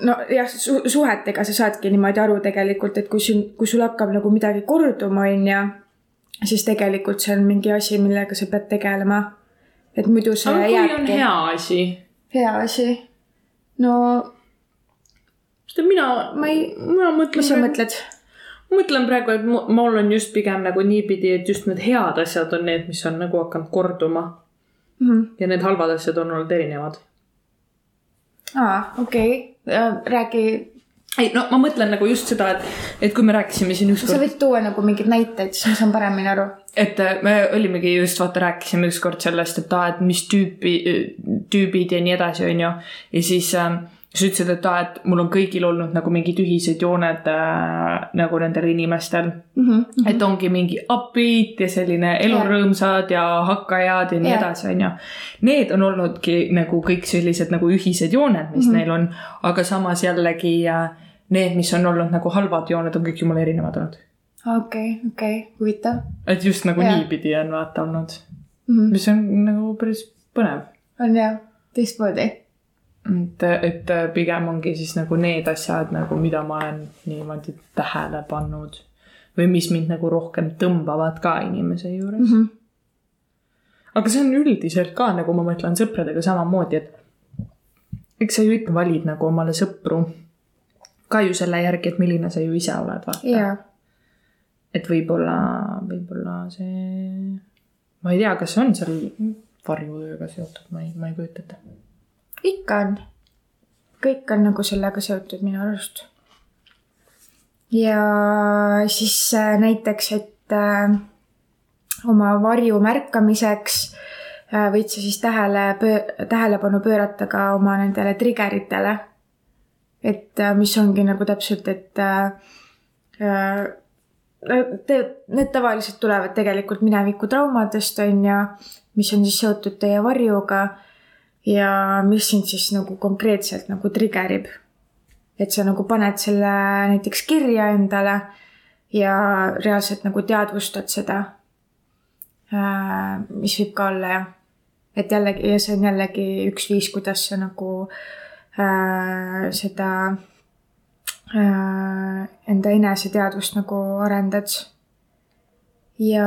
nojah su, suhetega sa saadki niimoodi aru tegelikult, et kui sul, kui sul hakkab nagu midagi korduma, on ju, siis tegelikult see on mingi asi, millega sa pead tegelema et muidu see jääbki. hea asi, hea asi. No sest mina, ma ei, mina mõtlen mis sa mõtled? mõtlen praegu, et mu- mul on just pigem nagu niipidi, et just need head asjad on need, mis on nagu hakanud korduma Mhm. ja need halvad asjad on olnud erinevad. aa, okei okay., räägi, ei no ma mõtlen nagu just seda, et, et kui me rääkisime siin sa ükskord, võid tuua nagu mingeid näiteid, siis ma saan paremini aru. et äh, me olimegi just vaata rääkisime ükskord sellest, et aa, et mis tüüpi, tüübid ja nii edasi, onju. ja siis äh, sa ütlesid, et aa, et mul on kõigil olnud nagu mingid ühised jooned äh, nagu nendel inimestel Mm -hmm. et ongi mingi upbeat ja selline elurõõmsad ja hakkajad ja nii Jah. edasi, onju. Need on olnudki nagu kõik sellised nagu ühised jooned, mis mm. -hmm. neil on, aga samas jällegi äh, need, mis on olnud nagu halvad jooned, on kõik jumala erinevad olnud. okei, okei, huvitav et just nagu Jah. niipidi on vaata olnud, mm. -hmm. mis on nagu päris põnev. on jah, teistmoodi. et, et pigem ongi siis nagu need asjad nagu, mida ma olen niimoodi tähele pannud või mis mind nagu rohkem tõmbavad ka inimese juures. -hmm. aga see on üldiselt ka nagu ma mõtlen sõpradega samamoodi, et eks sa ju ikka valid nagu omale sõpru ka ju selle järgi, et milline sa ju ise oled, vaata. jaa, et võib-olla, võib-olla see, ma ei tea, kas see on seal varjutööga seotud, ma ei, ma ei kujuta ette. Ikka on. kõik on nagu sellega seotud minu arust. ja siis äh, näiteks, et äh, oma varju märkamiseks äh, võid sa siis tähele, tähelepanu pöörata ka oma nendele triggeritele. et mis ongi nagu täpselt, et äh, Te, need tavaliselt tulevad tegelikult mineviku traumadest on ju, mis on siis seotud teie varjuga ja mis sind siis nagu konkreetselt nagu triggerib. et sa nagu paned selle näiteks kirja endale ja reaalselt nagu teadvustad seda. mis võib ka olla jah, et jällegi ja see on jällegi üks viis, kuidas sa nagu äh, seda äh, enda eneseteadvust nagu arendad. ja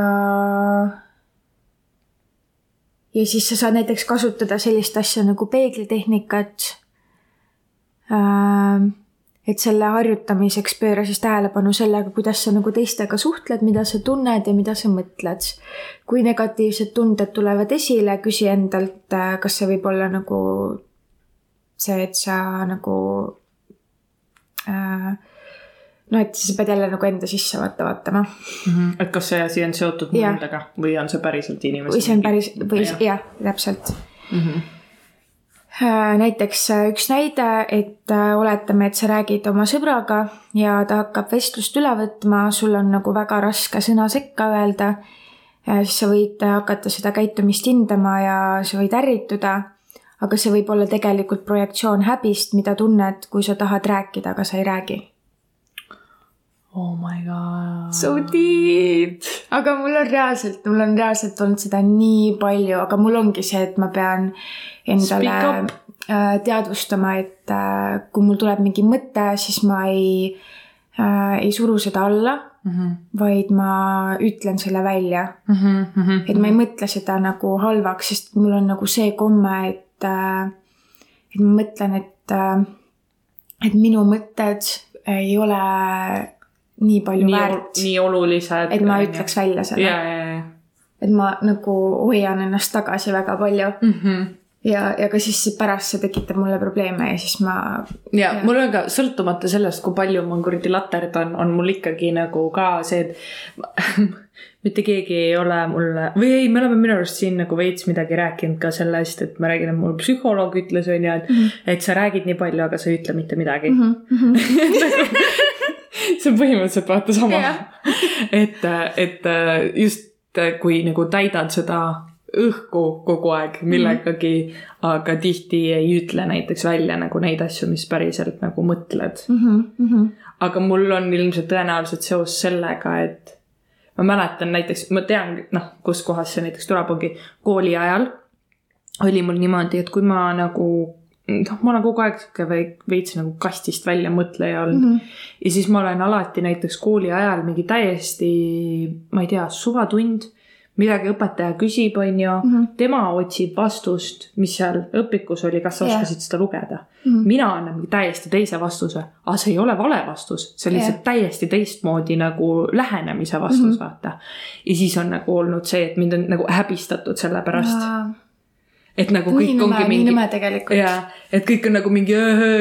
ja siis sa saad näiteks kasutada sellist asja nagu peeglitehnikat. et selle harjutamiseks pööra siis tähelepanu sellega, kuidas sa nagu teistega suhtled, mida sa tunned ja mida sa mõtled. kui negatiivsed tunded tulevad esile, küsi endalt, kas see võib olla nagu see, et sa nagu äh, noh, et sa pead jälle nagu enda sisse vaata vaatama et kas see asi on seotud mu endaga või on see päriselt inimese või see on päris või Jah. jah, täpselt. mm. -hmm. näiteks äh, üks näide, et äh, oletame, et sa räägid oma sõbraga ja ta hakkab vestlust üle võtma, sul on nagu väga raske sõna sekka öelda. siis sa võid hakata seda käitumist hindama ja sa võid ärrituda. aga see võib olla tegelikult projektsioon häbist, mida tunned, kui sa tahad rääkida, aga sa ei räägi. Oh my god. So deep. aga mul on reaalselt, mul on reaalselt olnud seda nii palju, aga mul ongi see, et ma pean endale äh, teadvustama, et äh, kui mul tuleb mingi mõte, siis ma ei äh,, ei suru seda alla, mm. -hmm. vaid ma ütlen selle välja. Mm -hmm. et ma ei mõtle seda nagu halvaks, sest mul on nagu see komme, et äh,, et ma mõtlen, et äh,, et minu mõtted ei ole nii palju nii, väärt, nii olulised. et ma ütleks välja selle ja, ja, ja et ma nagu hoian ennast tagasi väga palju mm. -hmm. ja, ja ka siis pärast see tekitab mulle probleeme ja siis ma, ja mul on ka sõltumata sellest, kui palju ma kuradi laterdan, on mul ikkagi nagu ka see, et mitte keegi ei ole mulle või ei, me oleme minu arust siin nagu veits midagi rääkinud ka sellest, et ma räägin, et mul psühholoog ütles, on ju, et mm, -hmm. et sa räägid nii palju, aga sa ei ütle mitte midagi mm. Mhm. -hmm. see on põhimõtteliselt vaata sama Jah. et, et just kui nagu täidad seda õhku kogu aeg millegagi mm, -hmm. aga tihti ei ütle näiteks välja nagu neid asju, mis päriselt nagu mõtled. Mhm, aga mul on ilmselt tõenäoliselt seos sellega, et ma mäletan näiteks, ma tean, noh, kuskohast see näiteks tuleb, ongi kooli ajal oli mul niimoodi, et kui ma nagu noh, ma olen kogu aeg sihuke vei- veits nagu kastist välja mõtleja olnud mm. -hmm. ja siis ma olen alati näiteks kooli ajal mingi täiesti, ma ei tea, suvatund, midagi õpetaja küsib, on ju mm, -hmm. tema otsib vastust, mis seal õpikus oli, kas sa yeah. oskasid seda lugeda mm. -hmm. mina annan mingi täiesti teise vastuse, aga see ei ole vale vastus, see on lihtsalt yeah. täiesti teistmoodi nagu lähenemise vastus mm, -hmm. vaata. ja siis on nagu olnud see, et mind on nagu häbistatud selle pärast ja et nagu kõik nii ongi mingi. nõme tegelikult. jaa, et kõik on nagu mingi,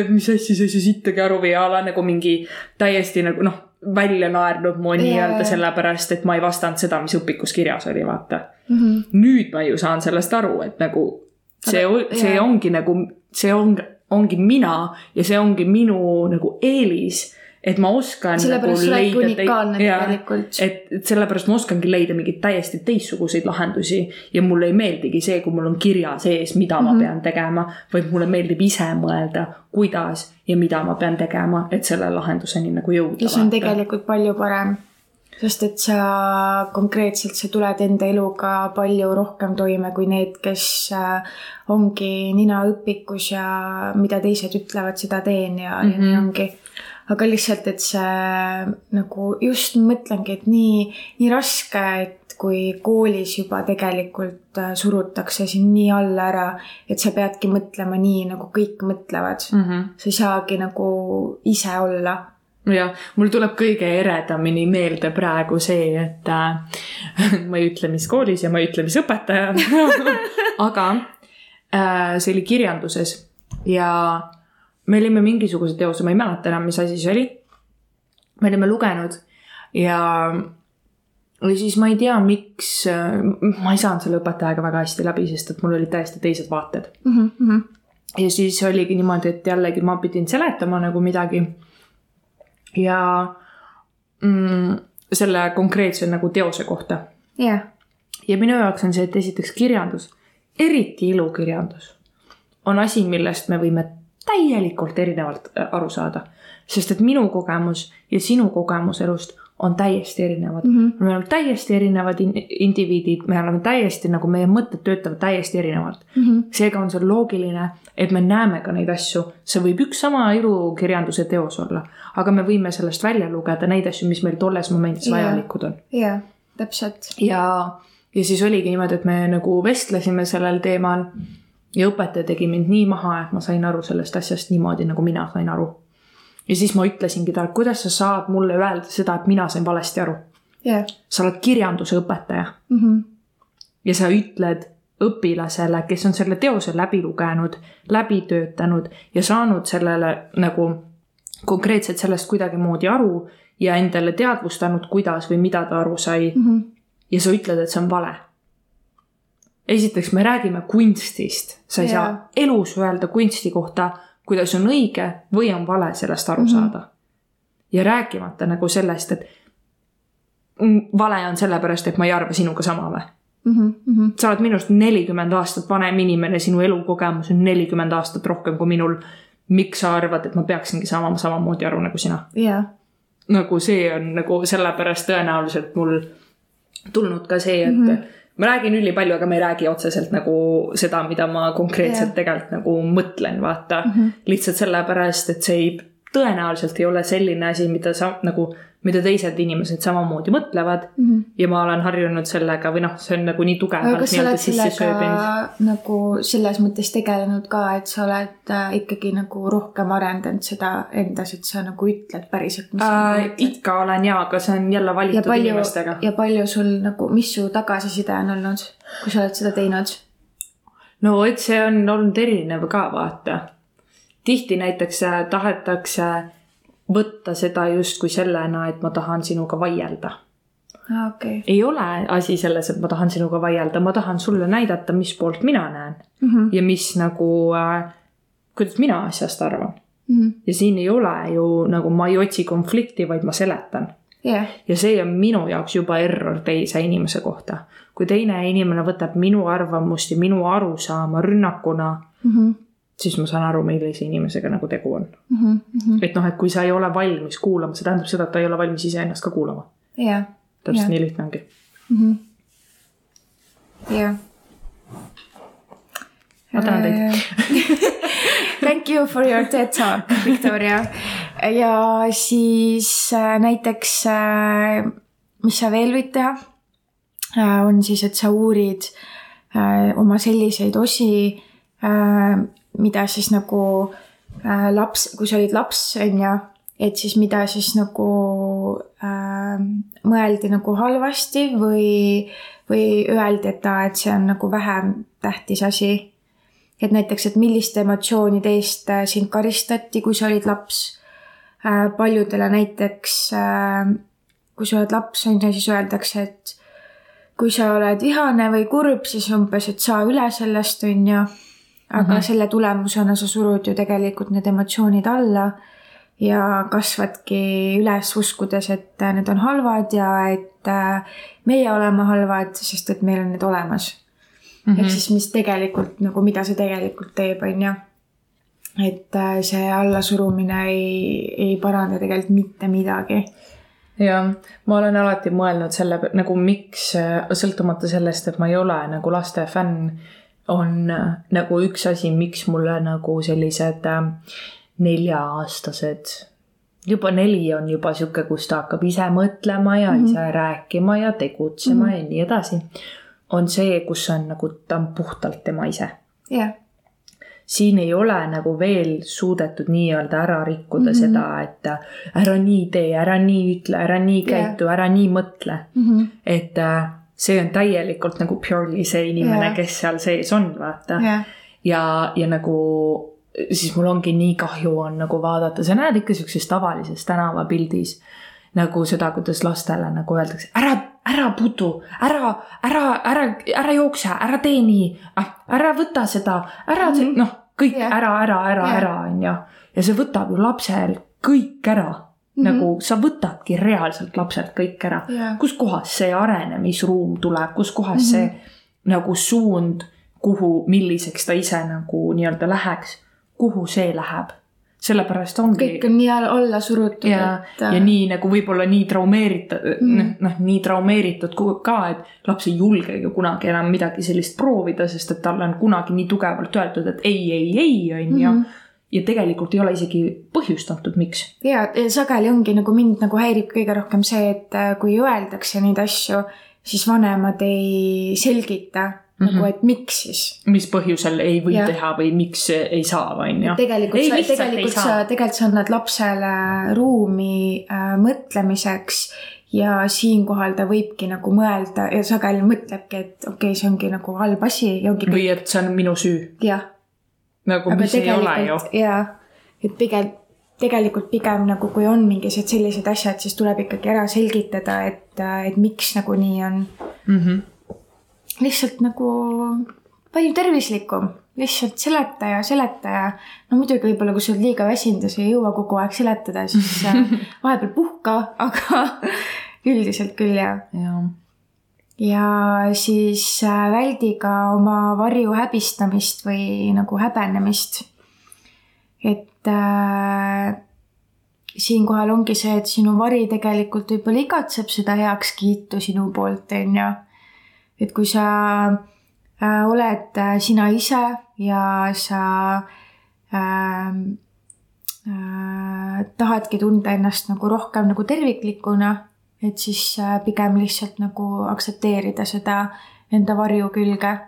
mis asja, sa saa sittagi aru või a la nagu mingi täiesti nagu noh välja naernud mu nii-öelda sellepärast, et ma ei vastanud seda, mis õpikus kirjas oli, vaata mm. -hmm. nüüd ma ju saan sellest aru, et nagu see, see ongi nagu, see on, ongi mina ja see ongi minu nagu eelis et ma oskan. sellepärast nagu sa oled unikaalne tegelikult. et, et sellepärast ma oskangi leida mingeid täiesti teistsuguseid lahendusi ja mulle ei meeldigi see, kui mul on kirja sees, mida mm -hmm. ma mhm. pean tegema, vaid mulle meeldib ise mõelda, kuidas ja mida ma pean tegema, et selle lahenduseni nagu jõuda. ja see on tegelikult palju parem sest et sa konkreetselt, sa tuled enda eluga palju rohkem toime kui need, kes äh, ongi nina õpikus ja mida teised ütlevad, seda teen ja mm, -hmm. ja nii mhm. ongi aga lihtsalt, et see nagu just mõtlengi, et nii, nii raske, et kui koolis juba tegelikult äh, surutakse sind nii alla ära, et sa peadki mõtlema nii, nagu kõik mõtlevad mm. -hmm. sa ei saagi nagu ise olla jah, mul tuleb kõige eredamini meelde praegu see, et äh, ma ei ütle, mis koolis ja ma ei ütle, mis õpetaja aga äh, see oli kirjanduses ja me olime mingisuguse teose, ma ei mäleta enam, mis asi see oli. me olime lugenud ja, ja siis ma ei tea, miks, ma ei saanud selle õpetajaga väga hästi läbi, sest et mul olid täiesti teised vaated mm. -hmm. ja siis oligi niimoodi, et jällegi ma pidin seletama nagu midagi. ja mm, selle konkreetse nagu teose kohta yeah.. ja minu jaoks on see, et esiteks kirjandus, eriti ilukirjandus, on asi, millest me võime täielikult erinevalt äh, aru saada. sest et minu kogemus ja sinu kogemus elust on täiesti erinevad mm. -hmm. me oleme täiesti erinevad in indiviidid, me oleme täiesti nagu meie mõtted töötavad täiesti erinevalt mm. -hmm. seega on see loogiline, et me näeme ka neid asju, see võib üks sama ilukirjanduse teos olla, aga me võime sellest välja lugeda neid asju, mis meil tolles momendis yeah. vajalikud on. jah, täpselt. ja, ja siis oligi niimoodi, et me nagu vestlesime sellel teemal ja õpetaja tegi mind nii maha, et ma sain aru sellest asjast niimoodi, nagu mina sain aru. ja siis ma ütlesingi talle, kuidas sa saad mulle öelda seda, et mina sain valesti aru yeah.. sa oled kirjanduse õpetaja mm. -hmm. ja sa ütled õpilasele, kes on selle teose läbi lugenud, läbi töötanud ja saanud sellele nagu konkreetselt sellest kuidagimoodi aru ja endale teadvustanud, kuidas või mida ta aru sai mm. -hmm. ja sa ütled, et see on vale esiteks me räägime kunstist, sa ei yeah. saa elus öelda kunsti kohta, kuidas on õige või on vale sellest aru mm -hmm. saada. ja rääkimata nagu sellest, et vale on sellepärast, et ma ei arva sinuga sama või mm. -hmm. sa oled minust nelikümmend aastat vanem inimene, sinu elukogemus on nelikümmend aastat rohkem kui minul. miks sa arvad, et ma peaksingi saama samamoodi aru nagu sina yeah.? nagu see on nagu sellepärast tõenäoliselt mul tulnud ka see, et mm -hmm ma räägin ülipalju, aga ma ei räägi otseselt nagu seda, mida ma konkreetselt yeah. tegelikult nagu mõtlen, vaata mm. -hmm. lihtsalt sellepärast, et see ei, tõenäoliselt ei ole selline asi, mida sa nagu mida teised inimesed samamoodi mõtlevad mm. -hmm. ja ma olen harjunud sellega või noh, see on nagu nii tugevalt nii-öelda sisse sööbinud. nagu selles mõttes tegelenud ka, et sa oled äh, ikkagi nagu rohkem arendanud seda endas, et sa nagu ütled päriselt, äh,. ikka olen jaa, aga see on jälle valitud ja palju, inimestega. ja palju sul nagu, mis su tagasiside on olnud, kui sa oled seda teinud? no et see on olnud erinev ka vaata. tihti näiteks äh, tahetakse võtta seda justkui sellena, et ma tahan sinuga vaielda okay.. ei ole asi selles, et ma tahan sinuga vaielda, ma tahan sulle näidata, mis poolt mina näen mm -hmm. ja mis nagu äh,, kuidas mina asjast arvan mm. -hmm. ja siin ei ole ju nagu ma ei otsi konflikti, vaid ma seletan yeah.. ja see on minu jaoks juba error teise inimese kohta. kui teine inimene võtab minu arvamust ja minu arusaama rünnakuna mm, -hmm siis ma saan aru, millise inimesega nagu tegu on mm. -hmm. et noh, et kui sa ei ole valmis kuulama, see tähendab seda, et ta ei ole valmis iseennast ka kuulama. jah. täpselt nii lihtne ongi mm. -hmm. jah. ma tänan teid Thank you for your TED talk, Victoria. ja siis äh, näiteks, äh, mis sa veel võid teha? äh, on siis, et sa uurid äh, oma selliseid osi, mida siis nagu laps, kui sa olid laps, on ju, et siis mida siis nagu äh, mõeldi nagu halvasti või, või öeldi, et aa, et see on nagu vähem tähtis asi. et näiteks, et milliste emotsioonide eest sind karistati, kui sa olid laps äh,. paljudele näiteks äh, kui sa oled laps, on ju, siis öeldakse, et kui sa oled vihane või kurb, siis umbes, et saa üle sellest, on ju. Aga mm -hmm. selle tulemusena sa surud ju tegelikult need emotsioonid alla ja kasvadki üles uskudes, et need on halvad ja et äh, meie oleme halvad, sest et meil on need olemas mm. -hmm. ehk siis, mis tegelikult nagu, mida see tegelikult teeb, on ju. et äh, see allasurumine ei, ei paranda tegelikult mitte midagi jah, ma olen alati mõelnud selle nagu miks, sõltumata sellest, et ma ei ole nagu laste fänn, on nagu üks asi, miks mulle nagu sellised äh, nelja-aastased, juba neli on juba sihuke, kus ta hakkab ise mõtlema ja mm -hmm. ise rääkima ja tegutsema mm -hmm. ja nii edasi. on see, kus on nagu, ta on puhtalt tema ise. jah yeah siin ei ole nagu veel suudetud nii-öelda ära rikkuda mm -hmm. seda, et ära nii tee, ära nii ütle, ära nii käitu yeah., ära nii mõtle mm. -hmm. et äh, see on täielikult nagu purely see inimene yeah., kes seal sees on, vaata yeah.. ja, ja nagu siis mul ongi nii kahju on nagu vaadata, sa näed ikka siukses tavalises tänavapildis nagu seda, kuidas lastele nagu öeldakse, ära, ära putu, ära, ära, ära, ära jookse, ära tee nii, ah, ära võta seda, ära mm -hmm. noh kõik yeah. ära, ära, ära yeah., ära, on ju. ja see võtab ju lapsel kõik ära mm. -hmm. nagu sa võtadki reaalselt lapselt kõik ära yeah.. kuskohast see arenemisruum tuleb, kuskohast mm -hmm. see nagu suund, kuhu, milliseks ta ise nagu nii-öelda läheks, kuhu see läheb sellepärast ongi. kõik on nii alla surutud. ja et..., ja nii nagu võib-olla nii traumeeritud mm., noh, noh nii traumeeritud ka, et laps ei julgegi kunagi enam midagi sellist proovida, sest et talle on kunagi nii tugevalt öeldud, et ei, ei, ei, on ju mhm. Ja tegelikult ei ole isegi põhjustatud, miks. ja, ja sageli ongi nagu mind nagu häirib kõige rohkem see, et äh, kui öeldakse neid asju, siis vanemad ei selgita Mm -hmm. nagu, et miks siis. mis põhjusel ei või ja. teha või miks ei saa, on ju. tegelikult sa, tegelikult sa, tegelikult sa annad lapsele ruumi äh, mõtlemiseks ja siinkohal ta võibki nagu mõelda ja sageli mõtlebki, et okei okay,, see ongi nagu halb asi ja ongi. või et see on minu süü. jah. Nagu, mis ei ole ju. jaa, et pigem, tegelikult pigem nagu, kui on mingisugused sellised asjad, siis tuleb ikkagi ära selgitada, et, et miks nagu nii on mm. -hmm lihtsalt nagu palju tervislikum, lihtsalt seleta ja seleta ja no muidugi võib-olla, kui sa oled liiga väsinud ja sa ei jõua kogu aeg seletada, siis äh, vahepeal puhka, aga üldiselt küll jah ja. Ja siis äh, väldi ka oma varju häbistamist või nagu häbenemist. et äh, siinkohal ongi see, et sinu vari tegelikult võib-olla igatseb seda heakskiitu sinu poolt, on ju et kui sa äh, oled äh, sina ise ja sa äh, äh, tahadki tunda ennast nagu rohkem nagu terviklikuna, et siis äh, pigem lihtsalt nagu aktsepteerida seda enda varju külge.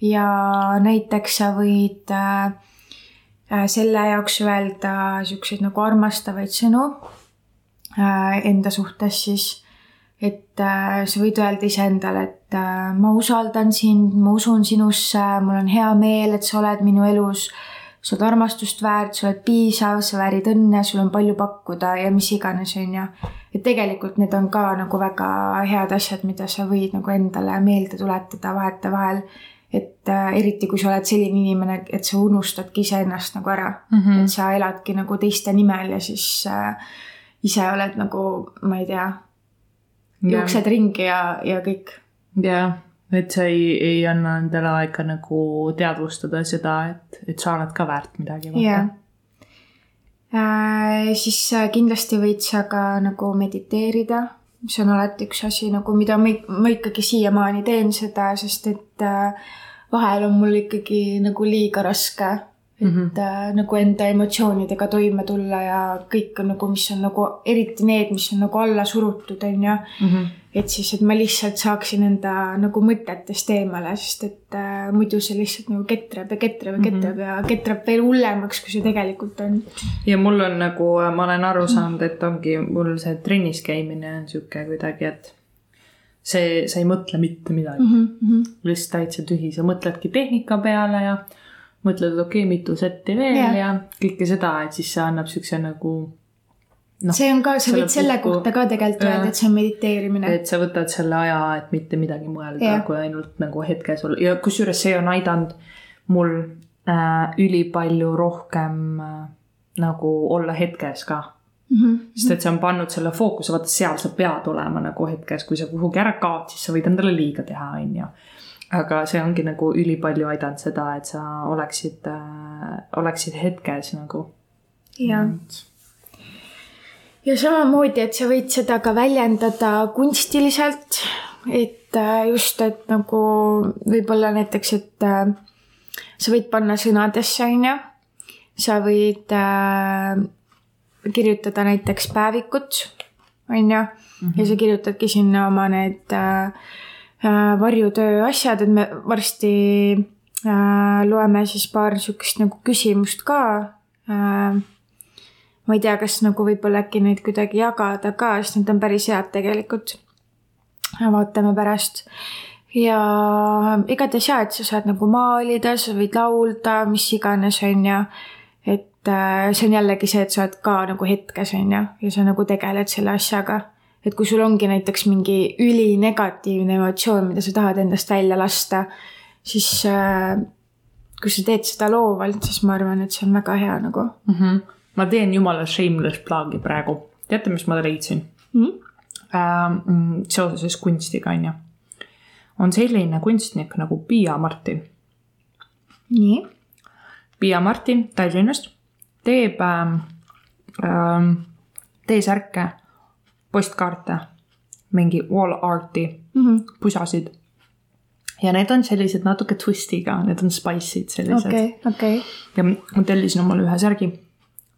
ja näiteks sa võid äh, äh selle jaoks öelda siukseid nagu armastavaid sõnu äh, enda suhtes siis et äh, sa võid öelda iseendale, et äh, ma usaldan sind, ma usun sinusse, mul on hea meel, et sa oled minu elus. Sa oled armastust väärt, sa oled piisav, sa väärid õnne, sul on palju pakkuda ja mis iganes, on ju. et tegelikult need on ka nagu väga head asjad, mida sa võid nagu endale meelde tuletada vahetevahel. et äh, eriti, kui sa oled selline inimene, et sa unustadki iseennast nagu ära mm, -hmm. et sa eladki nagu teiste nimel ja siis äh, ise oled nagu, ma ei tea jooksed ringi ja, ja kõik. jah, et sa ei, ei anna endale aega nagu teadvustada seda, et, et sa oled ka väärt midagi. jah äh,. siis äh, kindlasti võid sa ka nagu mediteerida, see on alati üks asi nagu, mida ma, ma ikkagi siiamaani teen seda, sest et äh, vahel on mul ikkagi nagu liiga raske et mm -hmm. äh, nagu enda emotsioonidega toime tulla ja kõik on nagu, mis on nagu eriti need, mis on nagu alla surutud, on ju. -hmm. Et siis, et ma lihtsalt saaksin enda nagu mõtetest eemale, sest et äh, muidu see lihtsalt nagu ketrab ja ketrab ja ketrab mm -hmm. ja ketrab veel hullemaks, kui see tegelikult on. ja mul on nagu, ma olen aru saanud, et ongi mul see trennis käimine on sihuke kuidagi, et see, sa ei mõtle mitte midagi mm. -hmm. lihtsalt täitsa tühi, sa mõtledki tehnika peale ja mõtled, et okei okay,, mitu setti veel ja. ja kõike seda, et siis see annab siukse nagu no,. see on ka, sa võid selle puhku, kohta ka tegelikult öelda, et see on mediteerimine. et sa võtad selle aja, et mitte midagi mõelda, kui ainult nagu hetkes olla ja kusjuures see on aidanud mul äh, ülipalju rohkem äh, nagu olla hetkes ka Mm -hmm. sest et see on pannud selle fookuse, vaata seal sa pead olema nagu hetkes, kui sa kuhugi ära kaod, siis sa võid endale liiga teha, on ju aga see ongi nagu ülipalju aidanud seda, et sa oleksid äh,, oleksid hetkes nagu. jah. Ja samamoodi, et sa võid seda ka väljendada kunstiliselt, et äh, just, et nagu võib-olla näiteks, et äh, sa võid panna sõnadesse, on ju. sa võid äh, kirjutada näiteks päevikut, on ju, ja sa mhm. kirjutadki sinna oma need varjutöö asjad, et me varsti loeme siis paar niisugust nagu küsimust ka. Ma ei tea, kas nagu võib-olla äkki neid kuidagi jagada ka, sest need on päris head tegelikult. vaatame pärast. ja igatahes jaa, et sa saad nagu maalida, sa võid laulda, mis iganes, on ju. et äh, see on jällegi see, et sa oled ka nagu hetkes, on ju, ja sa nagu tegeled selle asjaga et kui sul ongi näiteks mingi ülinegatiivne emotsioon, mida sa tahad endast välja lasta, siis äh, kui sa teed seda loovalt, siis ma arvan, et see on väga hea nagu mm. -hmm. Ma teen jumala shameless plug'i praegu, teate, mis ma leidsin mm? äh, seoses kunstiga, on ju. on selline kunstnik nagu Piia Martin. nii. Piia Martin Tallinnast teeb ähm, ähm, T-särke postkaarte, mingi wall art'i mm, -hmm. pusasid. ja need on sellised natuke twist'iga, need on spice'id sellised. okei okay,, okei okay.. ja ma tellisin omale ühe särgi.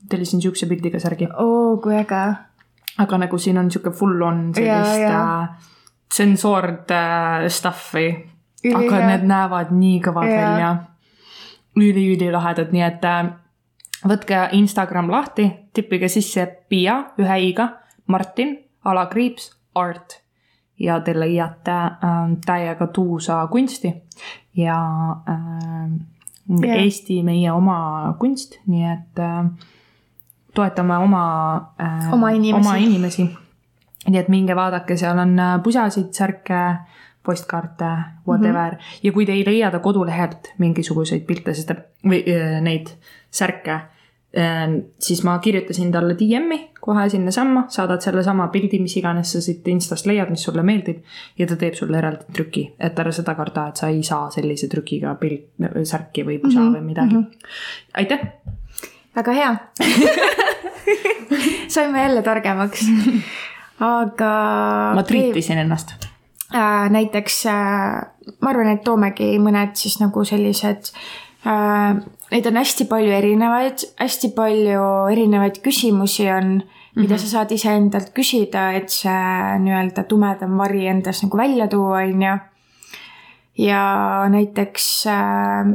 Tellisin siukse pildiga särgi. oo, kui äge. aga nagu siin on sihuke full on sellist äh, tsensoord äh, stuff'i. aga need näevad nii kõvad ja. välja. üli-ülilahedad, nii et äh, võtke Instagram lahti, tippige sisse Piia ühe i-ga, Martin alakriips art ja te leiate äh, täiega tuusa kunsti ja äh, yeah. Eesti meie oma kunst, nii et äh, toetame oma äh,, oma inimesi, oma inimesi. nii et minge vaadake, seal on äh, pusasid, särke, postkaarte, whatever mm -hmm. ja kui te ei leia ta kodulehelt mingisuguseid pilte, sest ta või äh, neid särke Ehm, siis ma kirjutasin talle DM-i kohe sinnasamma, saadad sellesama pildi, mis iganes sa siit Instast leiad, mis sulle meeldib. ja ta teeb sulle eraldi trüki, et ära seda karda, et sa ei saa sellise trükiga pilt, särki või pusa mm -hmm, või midagi mm. -hmm. aitäh. Väga hea saime jälle targemaks. aga. ma triitisin ennast äh,. näiteks äh, ma arvan, et toomegi mõned siis nagu sellised äh, Neid on hästi palju erinevaid, hästi palju erinevaid küsimusi on, mida mm -hmm. sa saad iseendalt küsida, et see nii-öelda tumedam vari endas nagu välja tuua, on ju. Ja näiteks äh,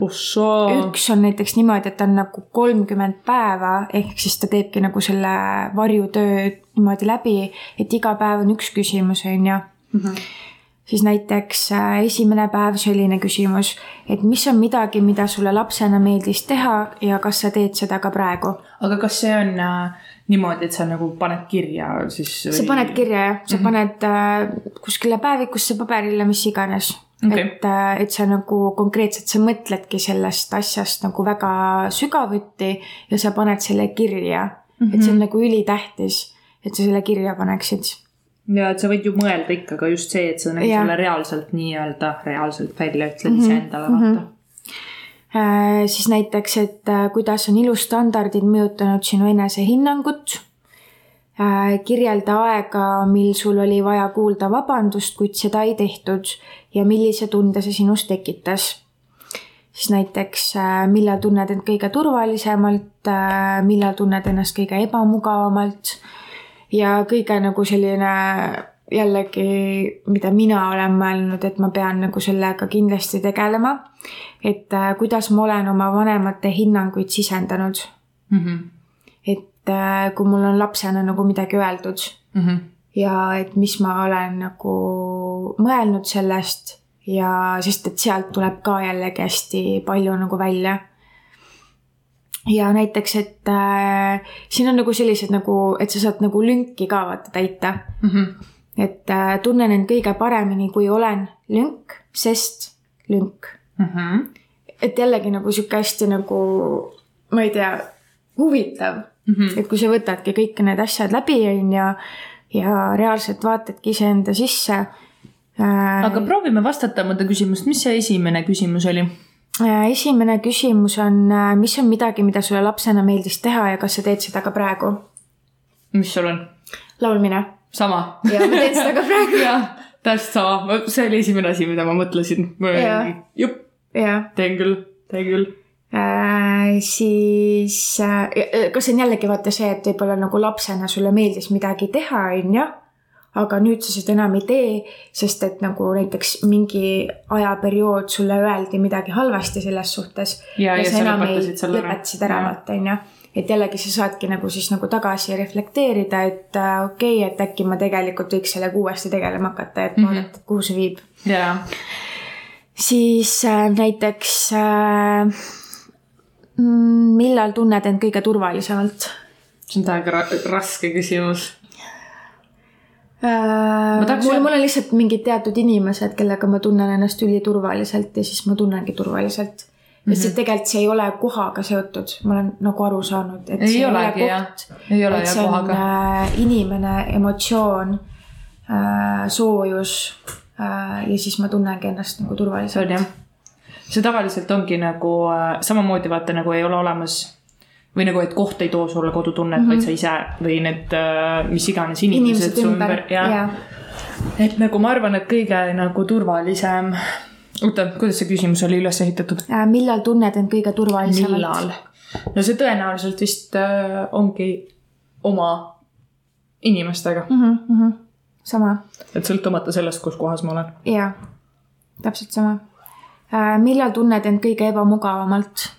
üks on näiteks niimoodi, et on nagu kolmkümmend päeva, ehk siis ta teebki nagu selle varjutöö niimoodi läbi, et iga päev on üks küsimus, on ju mm. -hmm siis näiteks äh, esimene päev selline küsimus, et mis on midagi, mida sulle lapsena meeldis teha ja kas sa teed seda ka praegu? aga kas see on äh, niimoodi, et sa nagu paned kirja siis või...? sa paned kirja jah, sa mm -hmm. paned äh, kuskile päevikusse, paberile, mis iganes okay.. et, äh, et sa nagu konkreetselt, sa mõtledki sellest asjast nagu väga sügavuti ja sa paned selle kirja mm. -hmm. et see on mhm. nagu ülitähtis, et sa selle kirja paneksid ja et sa võid ju mõelda ikka ka just see, et sa nagu selle reaalselt nii-öelda reaalselt välja ütled mm -hmm. iseendale, vaata mm. -hmm. Äh, siis näiteks, et äh, kuidas on ilustandardid mõjutanud sinu enesehinnangut. Kirjelda aega, mil sul oli vaja kuulda vabandust, kuid seda ei tehtud ja millise tunde see sinus tekitas. siis näiteks äh, millal tunned end kõige turvalisemalt, millal tunned ennast kõige ebamugavamalt ja kõige nagu selline jällegi, mida mina olen mõelnud, et ma pean nagu sellega kindlasti tegelema. et kuidas ma olen oma vanemate hinnanguid sisendanud mm. -hmm. Et kui mul on lapsena nagu midagi öeldud mm. -hmm ja et mis ma olen nagu mõelnud sellest ja sest, et sealt tuleb ka jällegi hästi palju nagu välja. ja näiteks, et äh, siin on nagu sellised nagu, et sa saad nagu lünki ka vaata täita mm. -hmm. et äh, tunnen end kõige paremini, kui olen lünk, sest lünk mm. -hmm. et jällegi nagu sihuke hästi nagu, ma ei tea, huvitav mm. -hmm. et kui sa võtadki kõik need asjad läbi, on ju ja reaalselt vaatadki iseenda sisse äh,. aga proovime vastata mõnda küsimust, mis see esimene küsimus oli äh,? esimene küsimus on, äh, mis on midagi, mida sulle lapsena meeldis teha ja kas sa teed seda ka praegu? mis sul on? laulmine. sama. ja ma teen seda ka praegu jah, täpselt sama, see oli esimene asi, mida ma mõtlesin. jupp, teen küll, teen küll Äh, siis äh, äh, kas see on jällegi vaata see, et võib-olla nagu lapsena sulle meeldis midagi teha, on ju, aga nüüd sa seda enam ei tee, sest et nagu näiteks mingi ajaperiood sulle öeldi midagi halvasti selles suhtes. ja, ja, ja sa enam ei lõpetasid ära, vaata, on ju et jällegi sa saadki nagu siis nagu tagasi reflekteerida, et äh, okei okay,, et äkki ma tegelikult võiks sellega uuesti tegelema hakata, et mm -hmm. vaadata, kuhu see viib. Yeah.. siis äh, näiteks äh, millal tunned end kõige turvalisemalt? see on täiega ra raske küsimus äh,. mul, mul on lihtsalt mingid teatud inimesed, kellega ma tunnen ennast üliturvaliselt ja siis ma tunnengi turvaliselt. ja mm -hmm. siis tegelikult see ei ole kohaga seotud, ma olen nagu aru saanud, et ei see olegi, ei ole koht. ei ole jah kohaga. Äh, inimene, emotsioon äh,, soojus äh, ja siis ma tunnengi ennast nagu turvaliselt. See tavaliselt ongi nagu äh, samamoodi vaata nagu ei ole olemas või nagu, et koht ei too sulle kodutunnet mm, -hmm. vaid sa ise või need äh, mis iganes inimesed, inimesed su ümber ja, ja. et nagu ma arvan, et kõige nagu turvalisem. oota, kuidas see küsimus oli üles ehitatud äh,? millal tunned end kõige turvalisemalt? millal? no see tõenäoliselt vist äh, ongi oma inimestega mm. -hmm, mm -hmm. sama. et sõltumata sellest, kus kohas ma olen. jaa, täpselt sama millal tunned end kõige ebamugavamalt?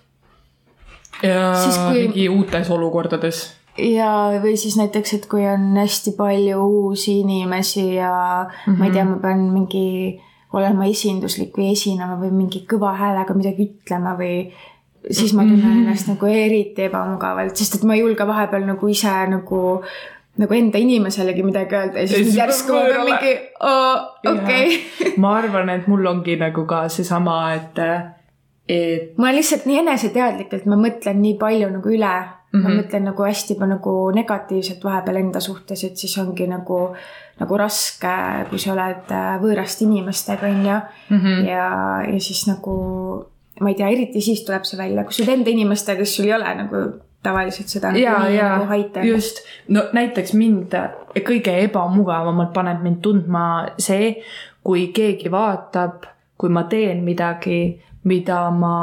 siis, kui... mingi uutes olukordades. ja, või siis näiteks, et kui on hästi palju uusi inimesi ja mm -hmm. ma ei tea, ma pean mingi olema esinduslik või esinema või mingi kõva häälega midagi ütlema või siis ma tunnen mhm. ennast nagu eriti ebamugavalt, sest et ma ei julge vahepeal nagu ise nagu nagu enda inimeselegi midagi öelda ja siis järsku ma pean mingi okei ma arvan, et mul ongi nagu ka seesama, et, et. ma lihtsalt nii eneseteadlik, et ma mõtlen nii palju nagu üle mm. -hmm. ma mhm. mõtlen nagu hästi nagu negatiivselt vahepeal enda suhtes, et siis ongi nagu, nagu raske, kui sa oled äh, võõraste inimestega, on ju. Mhm. ja, ja siis nagu ma ei tea, eriti siis tuleb see välja, kui sa oled enda inimestega, kes sul ei ole nagu tavaliselt seda ja, nii ja, nagu aitab. just, no näiteks mind kõige ebamugavamalt paneb mind tundma see, kui keegi vaatab, kui ma teen midagi, mida ma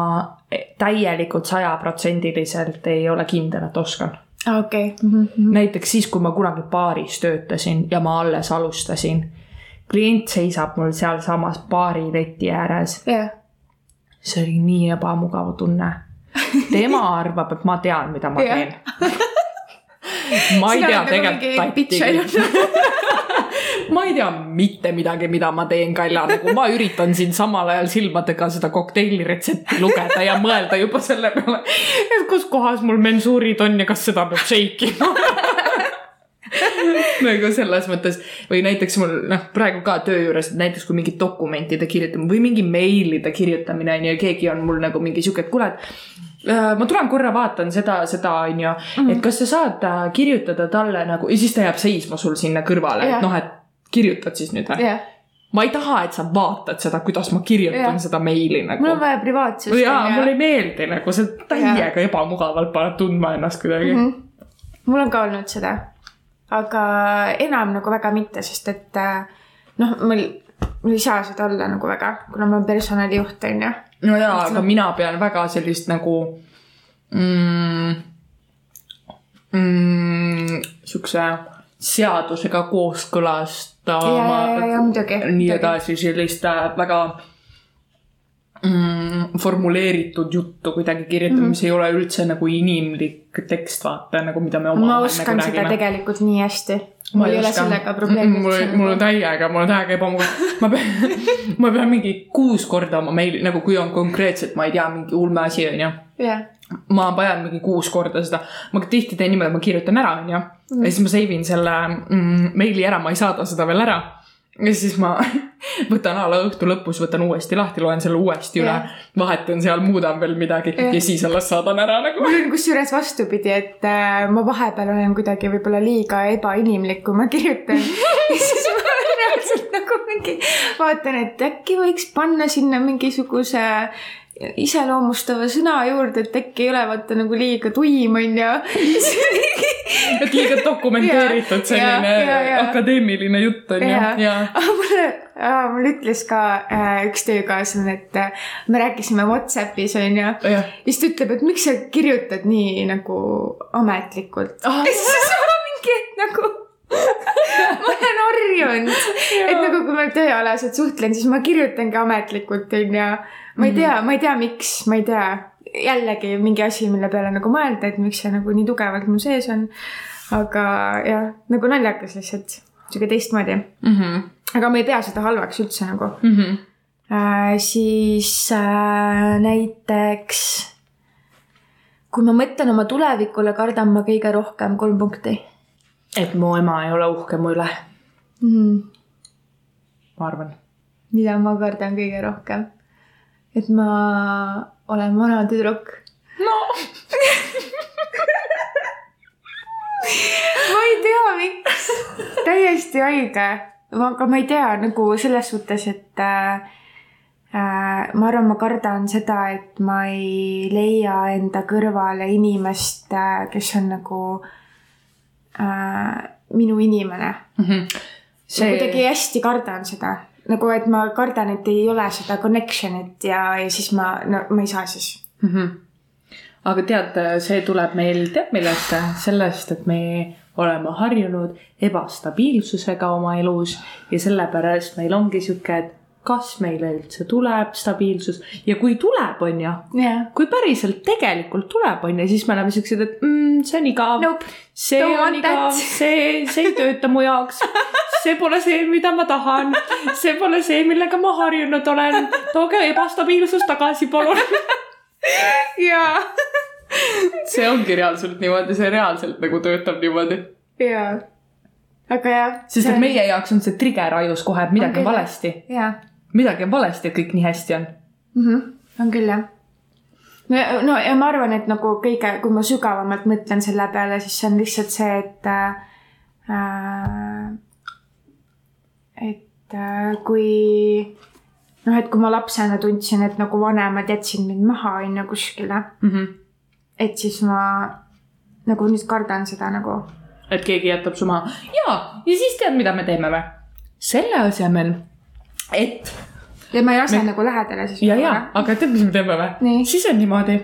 täielikult sajaprotsendiliselt ei ole kindel, et oskan okei okay. mm. -hmm. näiteks siis, kui ma kunagi baaris töötasin ja ma alles alustasin. klient seisab mul sealsamas baari leti ääres yeah.. see oli nii ebamugav tunne tema arvab, et ma tean, mida ma teen. Ma ei tea nagu tegelikult ma ei tea mitte midagi, mida ma teen, Kalja, nagu ma üritan siin samal ajal silmadega seda kokteili retsepti lugeda ja mõelda juba selle peale, et kus kohas mul mensuurid on ja kas seda peab shake ima nagu selles mõttes või näiteks mul noh, praegu ka töö juures, et näiteks kui mingit dokumentide kirjutamine või mingi meilide kirjutamine on ju ja keegi on mul nagu mingi sihuke, et kuule, et Äh, ma tulen korra vaatan seda, seda onju mm, -hmm. et kas sa saad äh, kirjutada talle nagu ja siis ta jääb seisma sul sinna kõrvale yeah., et noh, et kirjutad siis nüüd või yeah.? ma ei taha, et sa vaatad seda, kuidas ma kirjutan yeah. seda meili nagu. mul on vaja privaatsust. jaa, mulle ei meeldi nagu see täiega yeah. ebamugavalt paneb tundma ennast kuidagi mm. -hmm. mul on ka olnud seda, aga enam nagu väga mitte, sest et äh, noh, mul, mul ei saa seda olla nagu väga, kuna ma olen personalijuht, onju no jaa, aga mina pean väga sellist nagu mm, mm, siukse seadusega kooskõlastama. ja, ja, ja muidugi. nii edasi, sellist äh, väga mm, formuleeritud juttu kuidagi kirjutada mm, -hmm. mis ei ole üldse nagu inimlik tekst, vaata nagu mida me oma ma oskan nagu seda tegelikult nii hästi. mul ei ole sellega probleemi. mul, mul on täiega, mul on täiega ebamugav. ma pean, ma pean mingi kuus korda oma meili, nagu kui on konkreetselt, ma ei tea, mingi ulme asi on ju. jah ma pajan mingi kuus korda seda, ma tihti teen niimoodi, et ma kirjutan ära, onju. ja siis ma save in selle mm, meili ära, ma ei saada seda veel ära ja siis ma võtan a la õhtu lõpus, võtan uuesti lahti, loen selle uuesti üle vahetan seal, muudan veel midagi yeah. ja siis alles saadan ära nagu. mul on kusjuures vastupidi, et äh, ma vahepeal olen kuidagi võib-olla liiga ebainimlik, kui ma kirjutan ja siis ma reaalselt nagu mingi vaatan, et äkki võiks panna sinna mingisuguse iseloomustava sõna juurde, et äkki ei ole vaata nagu liiga tuim, onju. et liiga dokumenteeritud selline ja, ja, ja. akadeemiline jutt onju. mulle, mul ütles ka äh, üks töökaaslane, et äh, me rääkisime Whatsappis onju. ja siis ta ütleb, et miks sa kirjutad nii nagu ametlikult ah.. ja siis ma mingi nagu ma olen harjunud, et nagu kui ma tööalaselt suhtlen, siis ma kirjutangi ametlikult onju ma ei tea, ma ei tea, miks, ma ei tea. jällegi mingi asi, mille peale nagu mõelda, et miks see nagu nii tugevalt mul sees on. aga jah, nagu naljakas lihtsalt, sihuke teistmoodi mm. -hmm. aga ma ei pea seda halvaks üldse nagu mm. -hmm. Äh, siis äh, näiteks kui ma mõtlen oma tulevikule, kardan ma kõige rohkem kolm punkti. et mu ema ei ole uhke mu üle mm.. ma arvan. mida ma kardan kõige rohkem? Et ma olen vana tüdruk. no ma ei tea, miks. täiesti haige. aga ma ei tea nagu selles suhtes, et äh, äh, ma arvan, ma kardan seda, et ma ei leia enda kõrvale inimest äh,, kes on nagu äh, minu inimene mm. -hmm. See... ma kuidagi hästi kardan seda nagu, et ma kardan, et ei ole seda connection'it ja, ja siis ma, no ma ei saa siis mm. -hmm. aga tead, see tuleb meil, tead millest? sellest, et me oleme harjunud ebastabiilsusega oma elus ja sellepärast meil ongi sihuke, et kas meile üldse tuleb stabiilsus ja kui tuleb, on ju yeah., kui päriselt tegelikult tuleb, on ju, siis me oleme siuksed, et mm, see on igav nope.. see Don't on igav, see, see ei tööta mu jaoks. see pole see, mida ma tahan. see pole see, millega ma harjunud olen. tooge ebastabiilsus tagasi, palun. jaa. see ongi reaalselt niimoodi, see reaalselt nagu töötab niimoodi. jaa aga jah. sest et meie jaoks on see trigger ajus kohe, et midagi on valesti. jaa midagi on valesti, et kõik nii hästi on mm. -hmm. on küll jah. no, no ja ma arvan, et nagu kõige, kui ma sügavamalt mõtlen selle peale, siis see on lihtsalt see, et äh,. Äh, kui noh, et kui ma lapsena tundsin, et nagu vanemad jätsid mind maha, on ju, kuskile mm. -hmm. et siis ma nagu nüüd kardan seda nagu. et keegi jätab su maha. ja, ja siis tead, mida me teeme või? selle asemel et. ja ma ei lase me... nagu lähedale siis. ja, ja, aga tead, mis me teeme või? siis on niimoodi,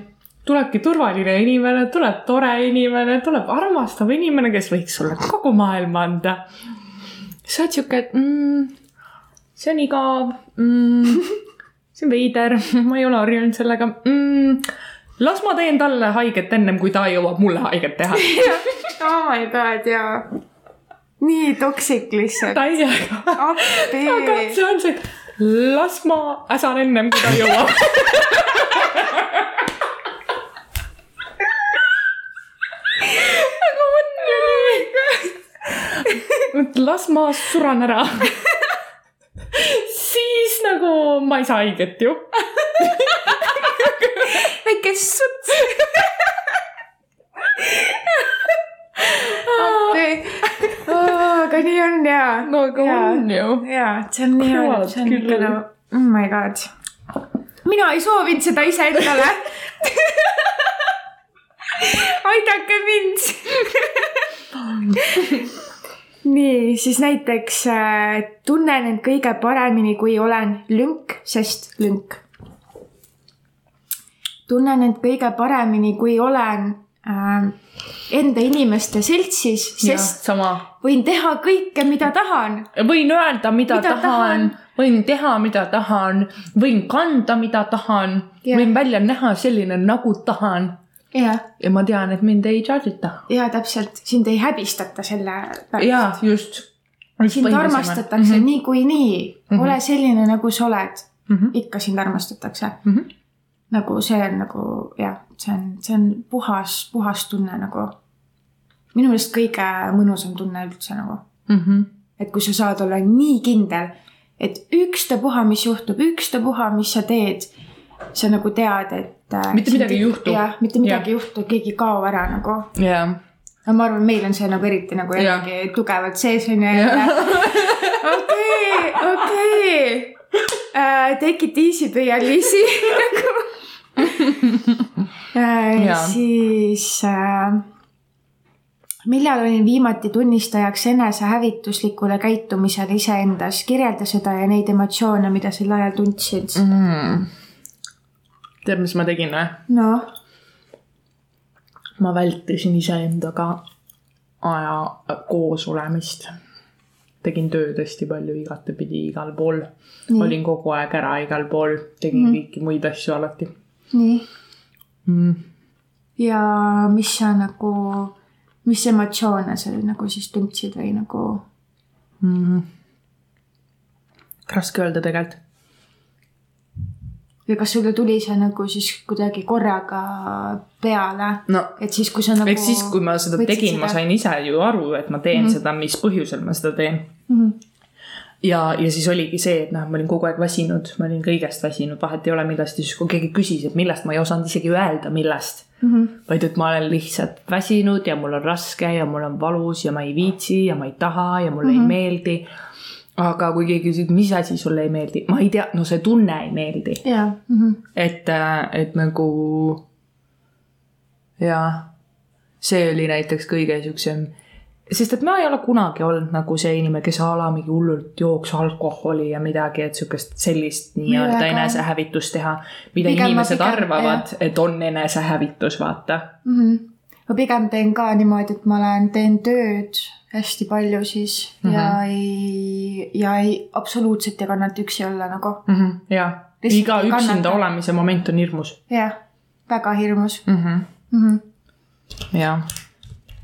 tulebki turvaline inimene, tuleb tore inimene, tuleb armastav inimene, kes võiks sulle kogu maailma anda. sa oled sihuke, mm, see on igav. Mm,, see on veider, ma ei ole harjunud sellega. Mm, las ma teen talle haiget ennem kui ta jõuab mulle haiget teha. Oh my god, jaa nii toksik lihtsalt. täiega. aga see on see, las ma äsan ennem kui ta jõuab. Aga on ju nii. las ma suran ära siis nagu ma ei saa haiget ju. Väike suts. Aga nii on ja. no aga ja, on ju. ja, see on nii hea, see on ikka nagu, oh my god. mina ei soovinud seda iseendale aidake mind nii, siis näiteks äh, tunnen end kõige paremini, kui olen lünk, sest lünk. tunnen end kõige paremini, kui olen äh, enda inimeste seltsis, sest ja, võin teha kõike, mida tahan. võin öelda, mida, mida tahan, tahan., võin teha, mida tahan, võin kanda, mida tahan, võin välja näha selline, nagu tahan. Ja, ja ma tean, et mind ei judge ita. ja täpselt, sind ei häbistata selle pärast. ja just. sind armastatakse mm -hmm. niikuinii mm, -hmm. ole selline, nagu sa oled mm. -hmm. ikka sind armastatakse mm. -hmm nagu see on nagu jah, see on, see on puhas, puhas tunne nagu. minu meelest kõige mõnusam tunne üldse nagu mm. -hmm. et kui sa saad olla nii kindel, et ükstapuha, mis juhtub, ükstapuha, mis sa teed, sa nagu tead, et. Äh, mitte midagi ei juhtu. jah, mitte midagi ei juhtu, keegi ei kao ära nagu. jah no ma arvan, meil on see nagu eriti nagu jällegi tugevalt sees on ju. okei, okei. Äh, take it easy, püüa Liisi nagu äh, siis äh, millal olin viimati tunnistajaks enesehävituslikule käitumisele iseendas, kirjelda seda ja neid emotsioone, mida sel ajal tundsid mm.. Tead, mis ma tegin või? noh. ma vältisin iseendaga aja koos olemist. tegin tööd hästi palju igatepidi igal pool. olin kogu aeg ära igal pool, tegin mm. kõiki muid asju alati nii mm.. ja mis sa nagu, mis emotsioone sa nagu siis tundsid või nagu mm.? raske öelda tegelikult. Või kas sulle tuli see nagu siis kuidagi korraga peale no,? et siis, kui sa nagu. eks siis, kui ma seda tegin, ma sain ise ju aru, et ma teen mm -hmm. seda, mis põhjusel ma seda teen mm. -hmm ja, ja siis oligi see, et noh, ma olin kogu aeg väsinud, ma olin kõigest väsinud, vahet ei ole millest ja siis, kui keegi küsis, et millest, ma ei osanud isegi öelda, millest mm. -hmm. vaid et ma olen lihtsalt väsinud ja mul on raske ja mul on valus ja ma ei viitsi ja ma ei taha ja mulle mm -hmm. ei mhm. meeldi. Aga kui keegi küsib, mis asi sulle ei meeldi, ma ei tea, no see tunne ei meeldi yeah.. Mm -hmm. et, äh, et nagu jah, see oli näiteks kõige siuksem sest et ma ei ole kunagi olnud nagu see inimene, kes a la mingi hullult jooks alkoholi ja midagi, et sihukest sellist nii-öelda enesehävitust teha. mida pigem inimesed pigem, arvavad, et on enesehävitus, vaata mm. -hmm. ma pigem teen ka niimoodi, et ma olen, teen tööd hästi palju siis mm -hmm. ja ei, ja ei, absoluutselt ei kannata üksi olla nagu mm. -hmm. ja, iga üksinda olemise moment on hirmus. jah, väga hirmus mm. -hmm. Mm -hmm. jah.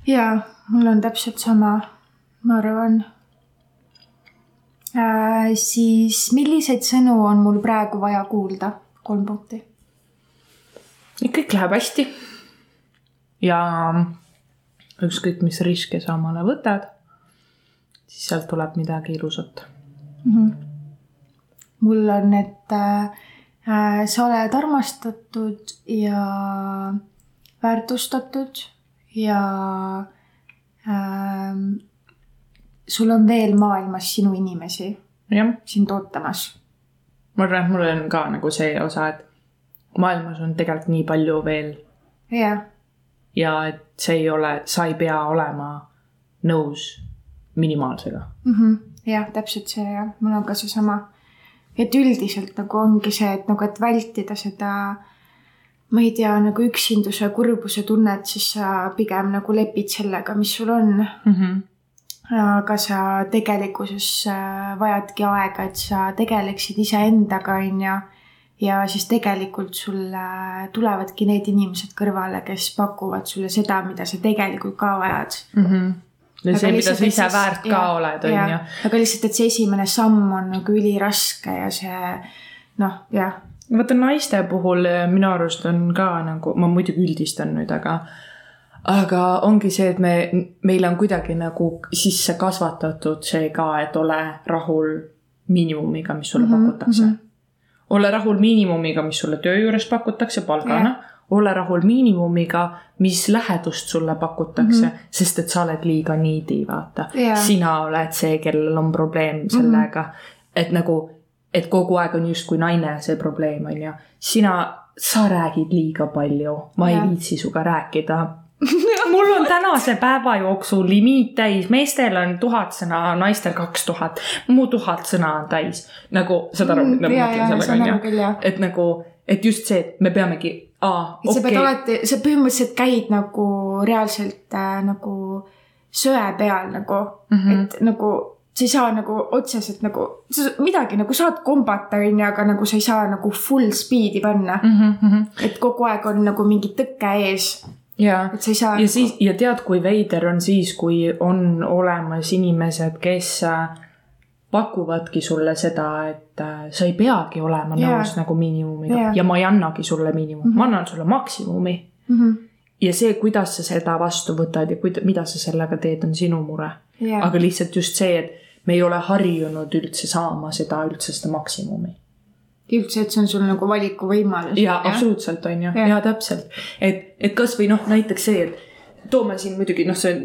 ja mul on täpselt sama, ma arvan äh,. siis milliseid sõnu on mul praegu vaja kuulda? kolm punkti. kõik läheb hästi. ja ükskõik, mis riske sa omale võtad, siis sealt tuleb midagi ilusat mm. -hmm. mul on, et äh, äh sa oled armastatud ja väärtustatud ja ähm, sul on veel maailmas sinu inimesi sind ootamas. ma arvan, et mul on ka nagu see osa, et maailmas on tegelikult nii palju veel. jah. Ja et see ei ole, sa ei pea olema nõus minimaalsega mm. -hmm. jah, täpselt see jah, mul on ka seesama. et üldiselt nagu ongi see, et nagu, et vältida seda ma ei tea, nagu üksinduse, kurbuse tunnet, siis sa pigem nagu lepid sellega, mis sul on mm. -hmm. aga sa tegelikkuses äh, vajadki aega, et sa tegeleksid iseendaga, on ju. Ja siis tegelikult sulle tulevadki need inimesed kõrvale, kes pakuvad sulle seda, mida sa tegelikult ka vajad mm. -hmm ja see, mida sa ise väärt ka ja, oled, on ju. aga lihtsalt, et see esimene samm on nagu üliraske ja see noh, jah vaata naiste puhul eh, minu arust on ka nagu, ma muidugi üldistan nüüd, aga aga ongi see, et me, meile on kuidagi nagu sisse kasvatatud see ka, et ole rahul miinimumiga, mis sulle mm -hmm, pakutakse mm. -hmm. Ole rahul miinimumiga, mis sulle töö juures pakutakse palgana yeah. ole rahul miinimumiga, mis lähedust sulle pakutakse mm, -hmm. sest et sa oled liiga niidi, vaata yeah.. sina oled see, kellel on probleem sellega mm, -hmm. et nagu et kogu aeg on justkui naine see probleem, on ju. sina, sa räägid liiga palju, ma ja. ei viitsi sinuga rääkida mul on tänase päeva jooksul limiit täis, meestel on tuhat sõna, naistel kaks tuhat, mu tuhat sõna on täis. nagu saad aru, mida ma mõtlen sellega on ju, et nagu, et just see, et me peamegi aa, et sa pead okei, alati, sa põhimõtteliselt käid nagu reaalselt äh, nagu söe peal nagu mm. -hmm. et nagu sa ei saa nagu otseselt nagu, sa midagi nagu saad kombata, onju, aga nagu sa ei saa nagu full speed'i panna mm. -hmm. et kogu aeg on nagu mingi tõke ees. Et sa ei saa. ja siis, ja tead, kui veider on siis, kui on olemas inimesed, kes äh, pakuvadki sulle seda, et äh, sa ei peagi olema Jaa. nõus nagu miinimumiga Jaa. ja ma ei annagi sulle miinimumi mm, -hmm. ma annan sulle maksimumi. mm. -hmm. ja see, kuidas sa seda vastu võtad ja kuida-, mida sa sellega teed, on sinu mure. Yeah. aga lihtsalt just see, et me ei ole harjunud üldse saama seda üldse seda maksimumi. üldse, et see on sul nagu valikuvõimalus. jaa, absoluutselt on ju, jaa täpselt. et, et kasvõi noh, näiteks see, et toome siin muidugi noh, see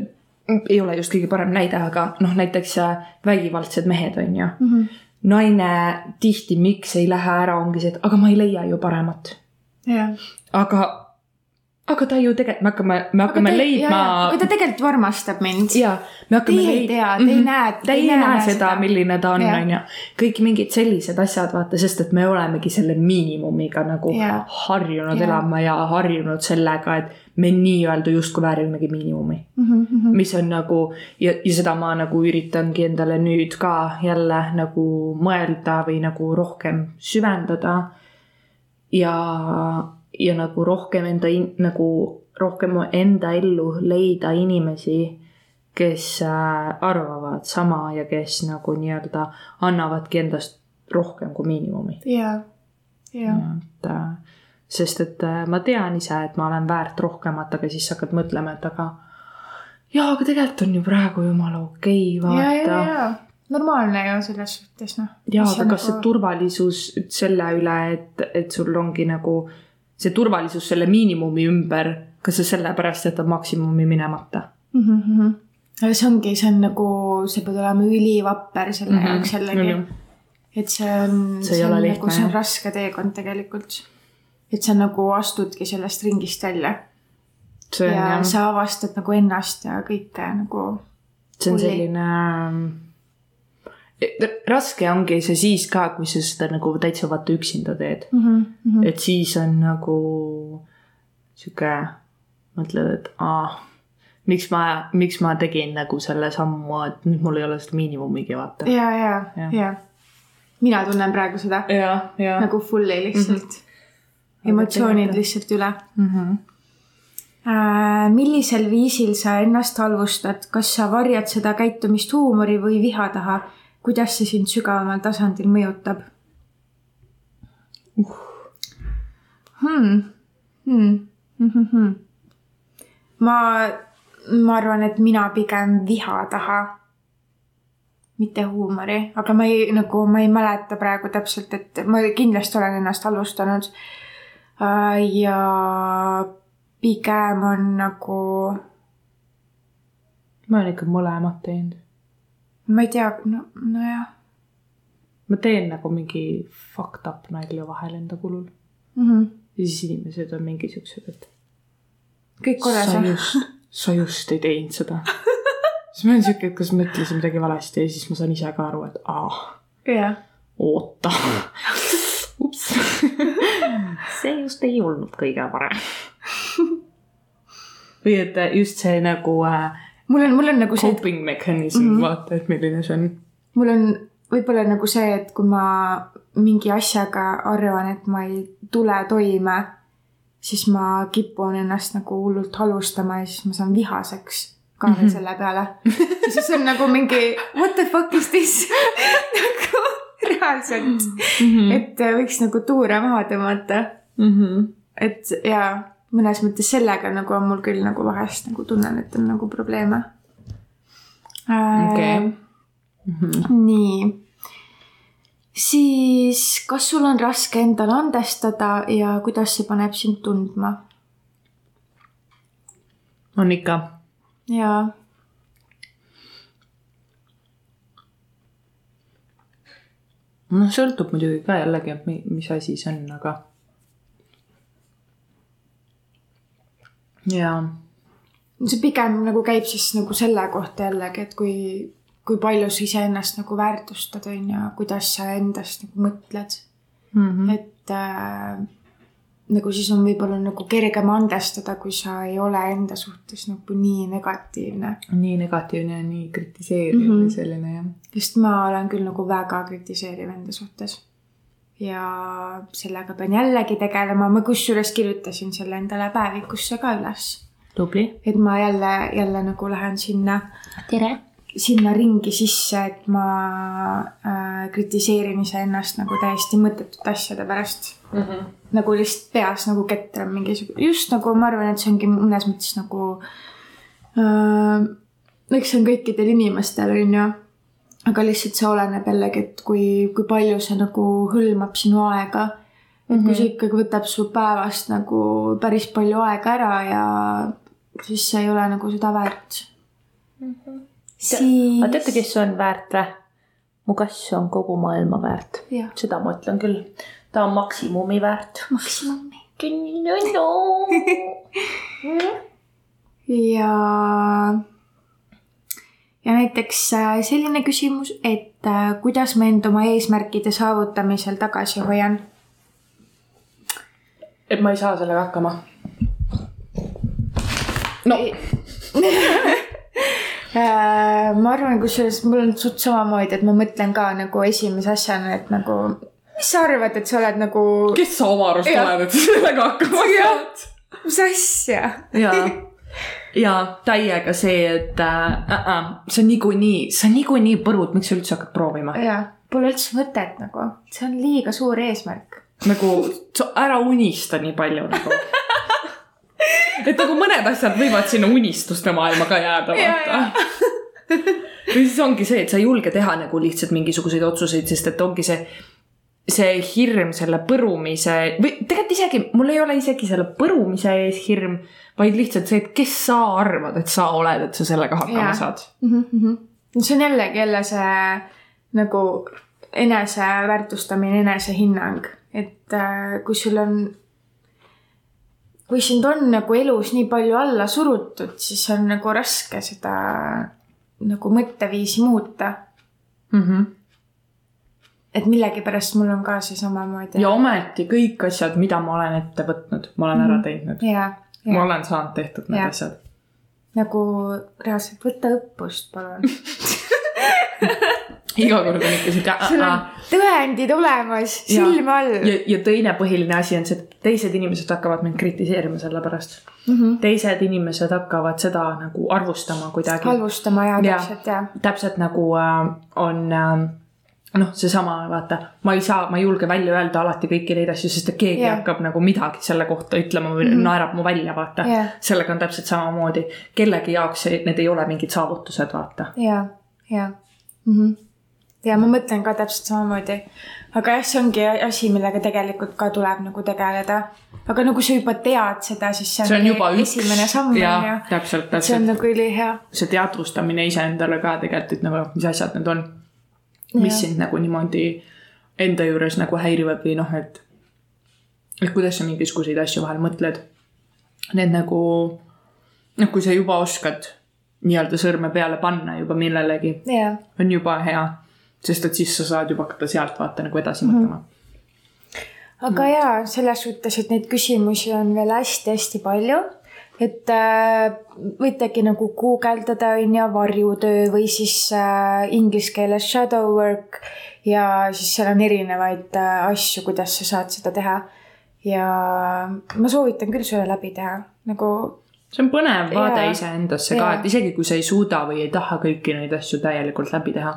ei ole just kõige parem näide, aga noh, näiteks äh, vägivaldsed mehed on ju mm. -hmm. naine tihti, miks ei lähe ära, ongi see, et aga ma ei leia ju paremat. aga, aga ta ju tegelikult, me hakkame, me hakkame leidma. aga ta tegelikult ju armastab mind. ja me hakkame Teie ei tea, te ei näe- te ei näe seda, milline ta on, Jah. on ju. kõik mingid sellised asjad, vaata, sest et me olemegi selle miinimumiga nagu Jah. harjunud Jah. elama ja harjunud sellega, et me nii-öelda justkui väärimegi miinimumi. Mhm, mis on nagu ja, ja seda ma nagu üritangi endale nüüd ka jälle nagu mõelda või nagu rohkem süvendada. ja, ja nagu rohkem enda, nagu rohkem enda ellu leida inimesi, kes äh, arvavad sama ja kes nagu nii-öelda annavadki endast rohkem kui miinimumi. ja, ja, et äh, sest et äh, ma tean ise, et ma olen väärt rohkemat, aga siis sa hakkad mõtlema, et aga jaa, aga tegelikult on ju praegu jumala okei okay,, vaata. normaalne ju selles suhtes noh. jaa, aga kas see turvalisus selle üle, et, et sul ongi nagu see turvalisus selle miinimumi ümber, kas see sellepärast jätab maksimumi minemata? -hmm. aga see ongi, see on nagu, sa pead olema ülivapper selle mm -hmm. jaoks jällegi. et see on, See ole on lihtne, nagu, see on raske teekond tegelikult. et sa nagu astudki sellest ringist välja see ja jah, sa avastad nagu ennast ja kõike nagu. see on selline raske ongi see siis ka, kui sa seda nagu täitsa vaata üksinda teed Mm -hmm. et siis on nagu sihuke, mõtled, et aa, miks ma, miks ma tegin nagu selle sammu, et nüüd mul ei ole seda miinimumigi vaata. ja, ja, Jah. ja. mina tunnen praegu seda ja, ja nagu fully lihtsalt mm. -hmm. emotsioonid lihtsalt üle mm. -hmm. millisel viisil sa ennast halvustad, kas sa varjad seda käitumist huumori või viha taha? Kuidas see sind sügavamal tasandil mõjutab uh.? Hmm. Hmm. Hmm. Hmm. Hmm. ma, ma arvan, et mina pigem viha taha, mitte huumori, aga ma ei, nagu ma ei mäleta praegu täpselt, et ma kindlasti olen ennast halvustanud. ja pigem on nagu, ma olen ikka mõlemat teinud. Ma ei tea, no, nojah ma teen nagu mingi fucked up nalja vahel enda kulul mm. -hmm. ja siis inimesed on mingi siuksed, et kõik korras just, sa just ei teinud seda. siis ma olen siuke, et kas ma ütlesin midagi valesti ja siis ma saan ise ka aru, et aa jah, oota. ups. see just ei olnud kõige parem. või et just see nagu äh, mul on, mul on nagu see, coping mechanism mm, -hmm. vaata, et milline see on. mul on võib-olla nagu see, et kui ma mingi asjaga arvan, et ma ei tule toime, siis ma kipun ennast nagu hullult halvustama ja siis ma saan vihaseks ka veel mm -hmm. selle peale. ja siis on nagu mingi what the fuck is this nagu reaalselt mm, -hmm. et võiks nagu tuure maha tõmmata, Mm -hmm. et ja mõnes mõttes sellega nagu on mul küll nagu vahest nagu tunnen, et on nagu probleeme äh, Okei. nii. siis, kas sul on raske endale andestada ja kuidas see paneb sind tundma? on ikka. jaa. noh, sõltub muidugi ka jällegi, et mi- mis asi see on, aga. Jaa see pigem nagu käib siis nagu selle kohta jällegi, et kui, kui palju sa iseennast nagu väärtustad, on ju, kuidas sa endast nagu mõtled mm. -hmm. et äh, nagu siis on võib-olla nagu kergem andestada, kui sa ei ole enda suhtes nagu nii negatiivne. nii negatiivne ja nii kritiseeriv mm -hmm. selline jah. sest ma olen küll nagu väga kritiseeriv enda suhtes. Ja sellega pean jällegi tegelema, ma kusjuures kirjutasin selle endale päevikusse ka üles. tubli. et ma jälle, jälle nagu lähen sinna. tere sinna ringi sisse, et ma äh, kritiseerin iseennast nagu täiesti mõttetute asjade pärast mm. -hmm. nagu lihtsalt peas nagu ketran mingisugune, just nagu ma arvan, et see ongi mõnes mõttes nagu äh,. eks see on kõikidel inimestel, on ju. Aga lihtsalt see oleneb jällegi, et kui, kui palju see nagu hõlmab sinu aega. et mm -hmm. kui see ikkagi võtab su päevast nagu päris palju aega ära ja siis see ei ole nagu seda väärt mm. -hmm siis. aga teate, kes on väärt või? mu kass on kogu maailma väärt. seda ma ütlen küll. ta on maksimumi väärt. maksimumi. ja, ja näiteks äh, selline küsimus, et äh, kuidas ma end oma eesmärkide saavutamisel tagasi hoian? et ma ei saa sellega hakkama. no Äh, ma arvan, kusjuures mul on suht samamoodi, et ma mõtlen ka nagu esimese asjana, et nagu, mis sa arvad, et sa oled nagu. kes sa oma arust oled, et sellega hakkama saad? mis asja? ja, ja täiega see, et äh, äh, see on niikuinii, on niikuinii põrud, miks sa üldse hakkad proovima? ja, pole üldse mõtet nagu, see on liiga suur eesmärk. nagu ära unista nii palju nagu et nagu mõned asjad võivad sinna unistuste maailma ka jääda, vaata. või siis ongi see, et sa ei julge teha nagu lihtsalt mingisuguseid otsuseid, sest et ongi see, see hirm selle põrumise või tegelikult isegi, mul ei ole isegi selle põrumise ees hirm, vaid lihtsalt see, et kes sa arvad, et sa oled, et sa sellega hakkama ja. saad mm. -hmm. see on jällegi jälle see nagu eneseväärtustamine, enesehinnang, et äh, kui sul on kui sind on nagu elus nii palju alla surutud, siis on nagu raske seda nagu mõtteviisi muuta mm. -hmm. et millegipärast mul on ka see samamoodi. ja ometi kõik asjad, mida ma olen ette võtnud, ma olen mm -hmm. ära mhm. teinud. Ma olen saanud tehtud need ja. asjad. nagu reaalselt võta õppust, palun iga kord on ikka siuke. sul on tõendid olemas, silme all. ja, ja teine põhiline asi on see, et teised inimesed hakkavad mind kritiseerima selle pärast mm. -hmm. teised inimesed hakkavad seda nagu arvustama kuidagi. halvustama ja, ja täpselt ja. täpselt nagu äh, on äh, noh, seesama vaata, ma ei saa, ma ei julge välja öelda alati kõiki neid asju, sest et keegi yeah. hakkab nagu midagi selle kohta ütlema või mm -hmm. naerab mu välja, vaata yeah.. sellega on täpselt samamoodi, kellegi jaoks need ei ole mingid saavutused, vaata. ja, ja mm. -hmm ja ma mõtlen ka täpselt samamoodi. aga jah, see ongi asi, millega tegelikult ka tuleb nagu tegeleda. aga no kui sa juba tead seda, siis see on, see on juba üks, esimene samm. jah, täpselt, täpselt. see on nagu ülihea. see teadvustamine iseendale ka tegelikult, et nagu mis asjad need on. Mis ja. sind nagu niimoodi enda juures nagu häirivad või noh, et, et kuidas sa mingisuguseid asju vahel mõtled. Need nagu, noh, kui sa juba oskad nii-öelda sõrme peale panna juba millelegi yeah., on juba hea sest et siis sa saad juba hakata sealt vaata nagu edasi mm -hmm. mõtlema. aga mm. jaa, selles suhtes, et neid küsimusi on veel hästi-hästi palju et äh, võitegi nagu guugeldada, on ju, varjutöö või siis äh, inglise keeles shadow work ja siis seal on erinevaid äh, asju, kuidas sa saad seda teha. ja ma soovitan küll selle läbi teha, nagu see on põnev vaade iseendasse ka, et isegi kui sa ei suuda või ei taha kõiki neid asju täielikult läbi teha,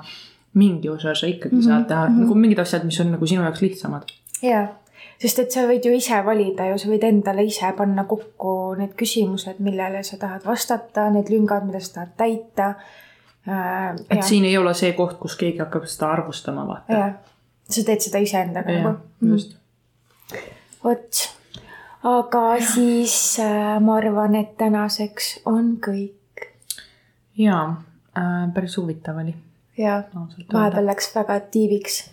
mingi osa sa ikkagi mm -hmm. saad teha mm, -hmm. nagu mingid asjad, mis on nagu sinu jaoks lihtsamad. jaa, sest et sa võid ju ise valida ju, sa võid endale ise panna kokku need küsimused, millele sa tahad vastata, need lüngad, mida sa tahad täita äh,. et ja. siin ei ole see koht, kus keegi hakkab seda arvustama, vaata. sa teed seda iseendaga nagu. just mm.. vot, aga siis äh, ma arvan, et tänaseks on kõik. jaa äh,, päris huvitav oli ja vahepeal läks väga tiiviks.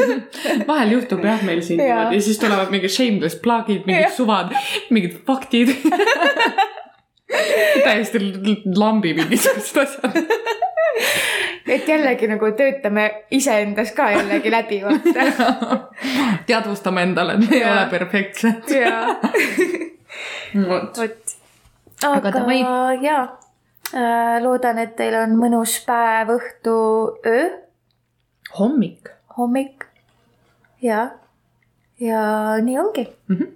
Vahel juhtub jah meil siin niimoodi ja siis tulevad mingid shameless plug'id, mingid suvad, mingid faktid. Täiesti lambi mingisugused asjad. Et jällegi nagu töötame iseendas ka jällegi läbi, vaata. teadvustame endale, et me ei ole perfektsed. vot. aga, aga jaa, loodan, et teil on mõnus päev, õhtu, öö. hommik. hommik, jaa. ja nii ongi mm. -hmm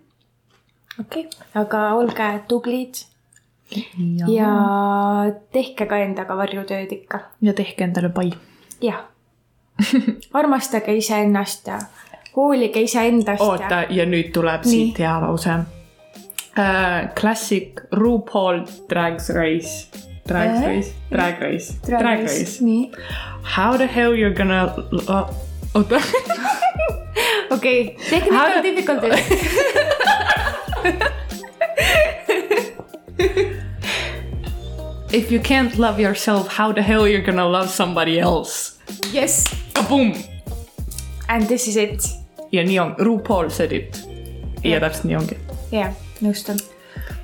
okei okay., aga olge tublid. ja, ja tehke ka endaga varjutööd ikka. ja tehke endale pai. jah armastage iseennast ja hoolige iseendast. oota ja... ja nüüd tuleb Nii. siit hea lause uh,. Classic RuPaul Drag Race. Drag äh? Race, Drag Race, Drag, drag Race, race.. How the hell you're gonna uh,, oota okei, technical difficulties if you can't love yourself, how the hell you're gonna love somebody else? Yes. Kaboom! And this is it. ja nii on, RuPaul said it. ja täpselt nii ongi. jah, nõustun.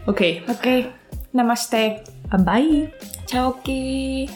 okei okay.. okei okay., namaste. Bye-bye. Ciao, Ki.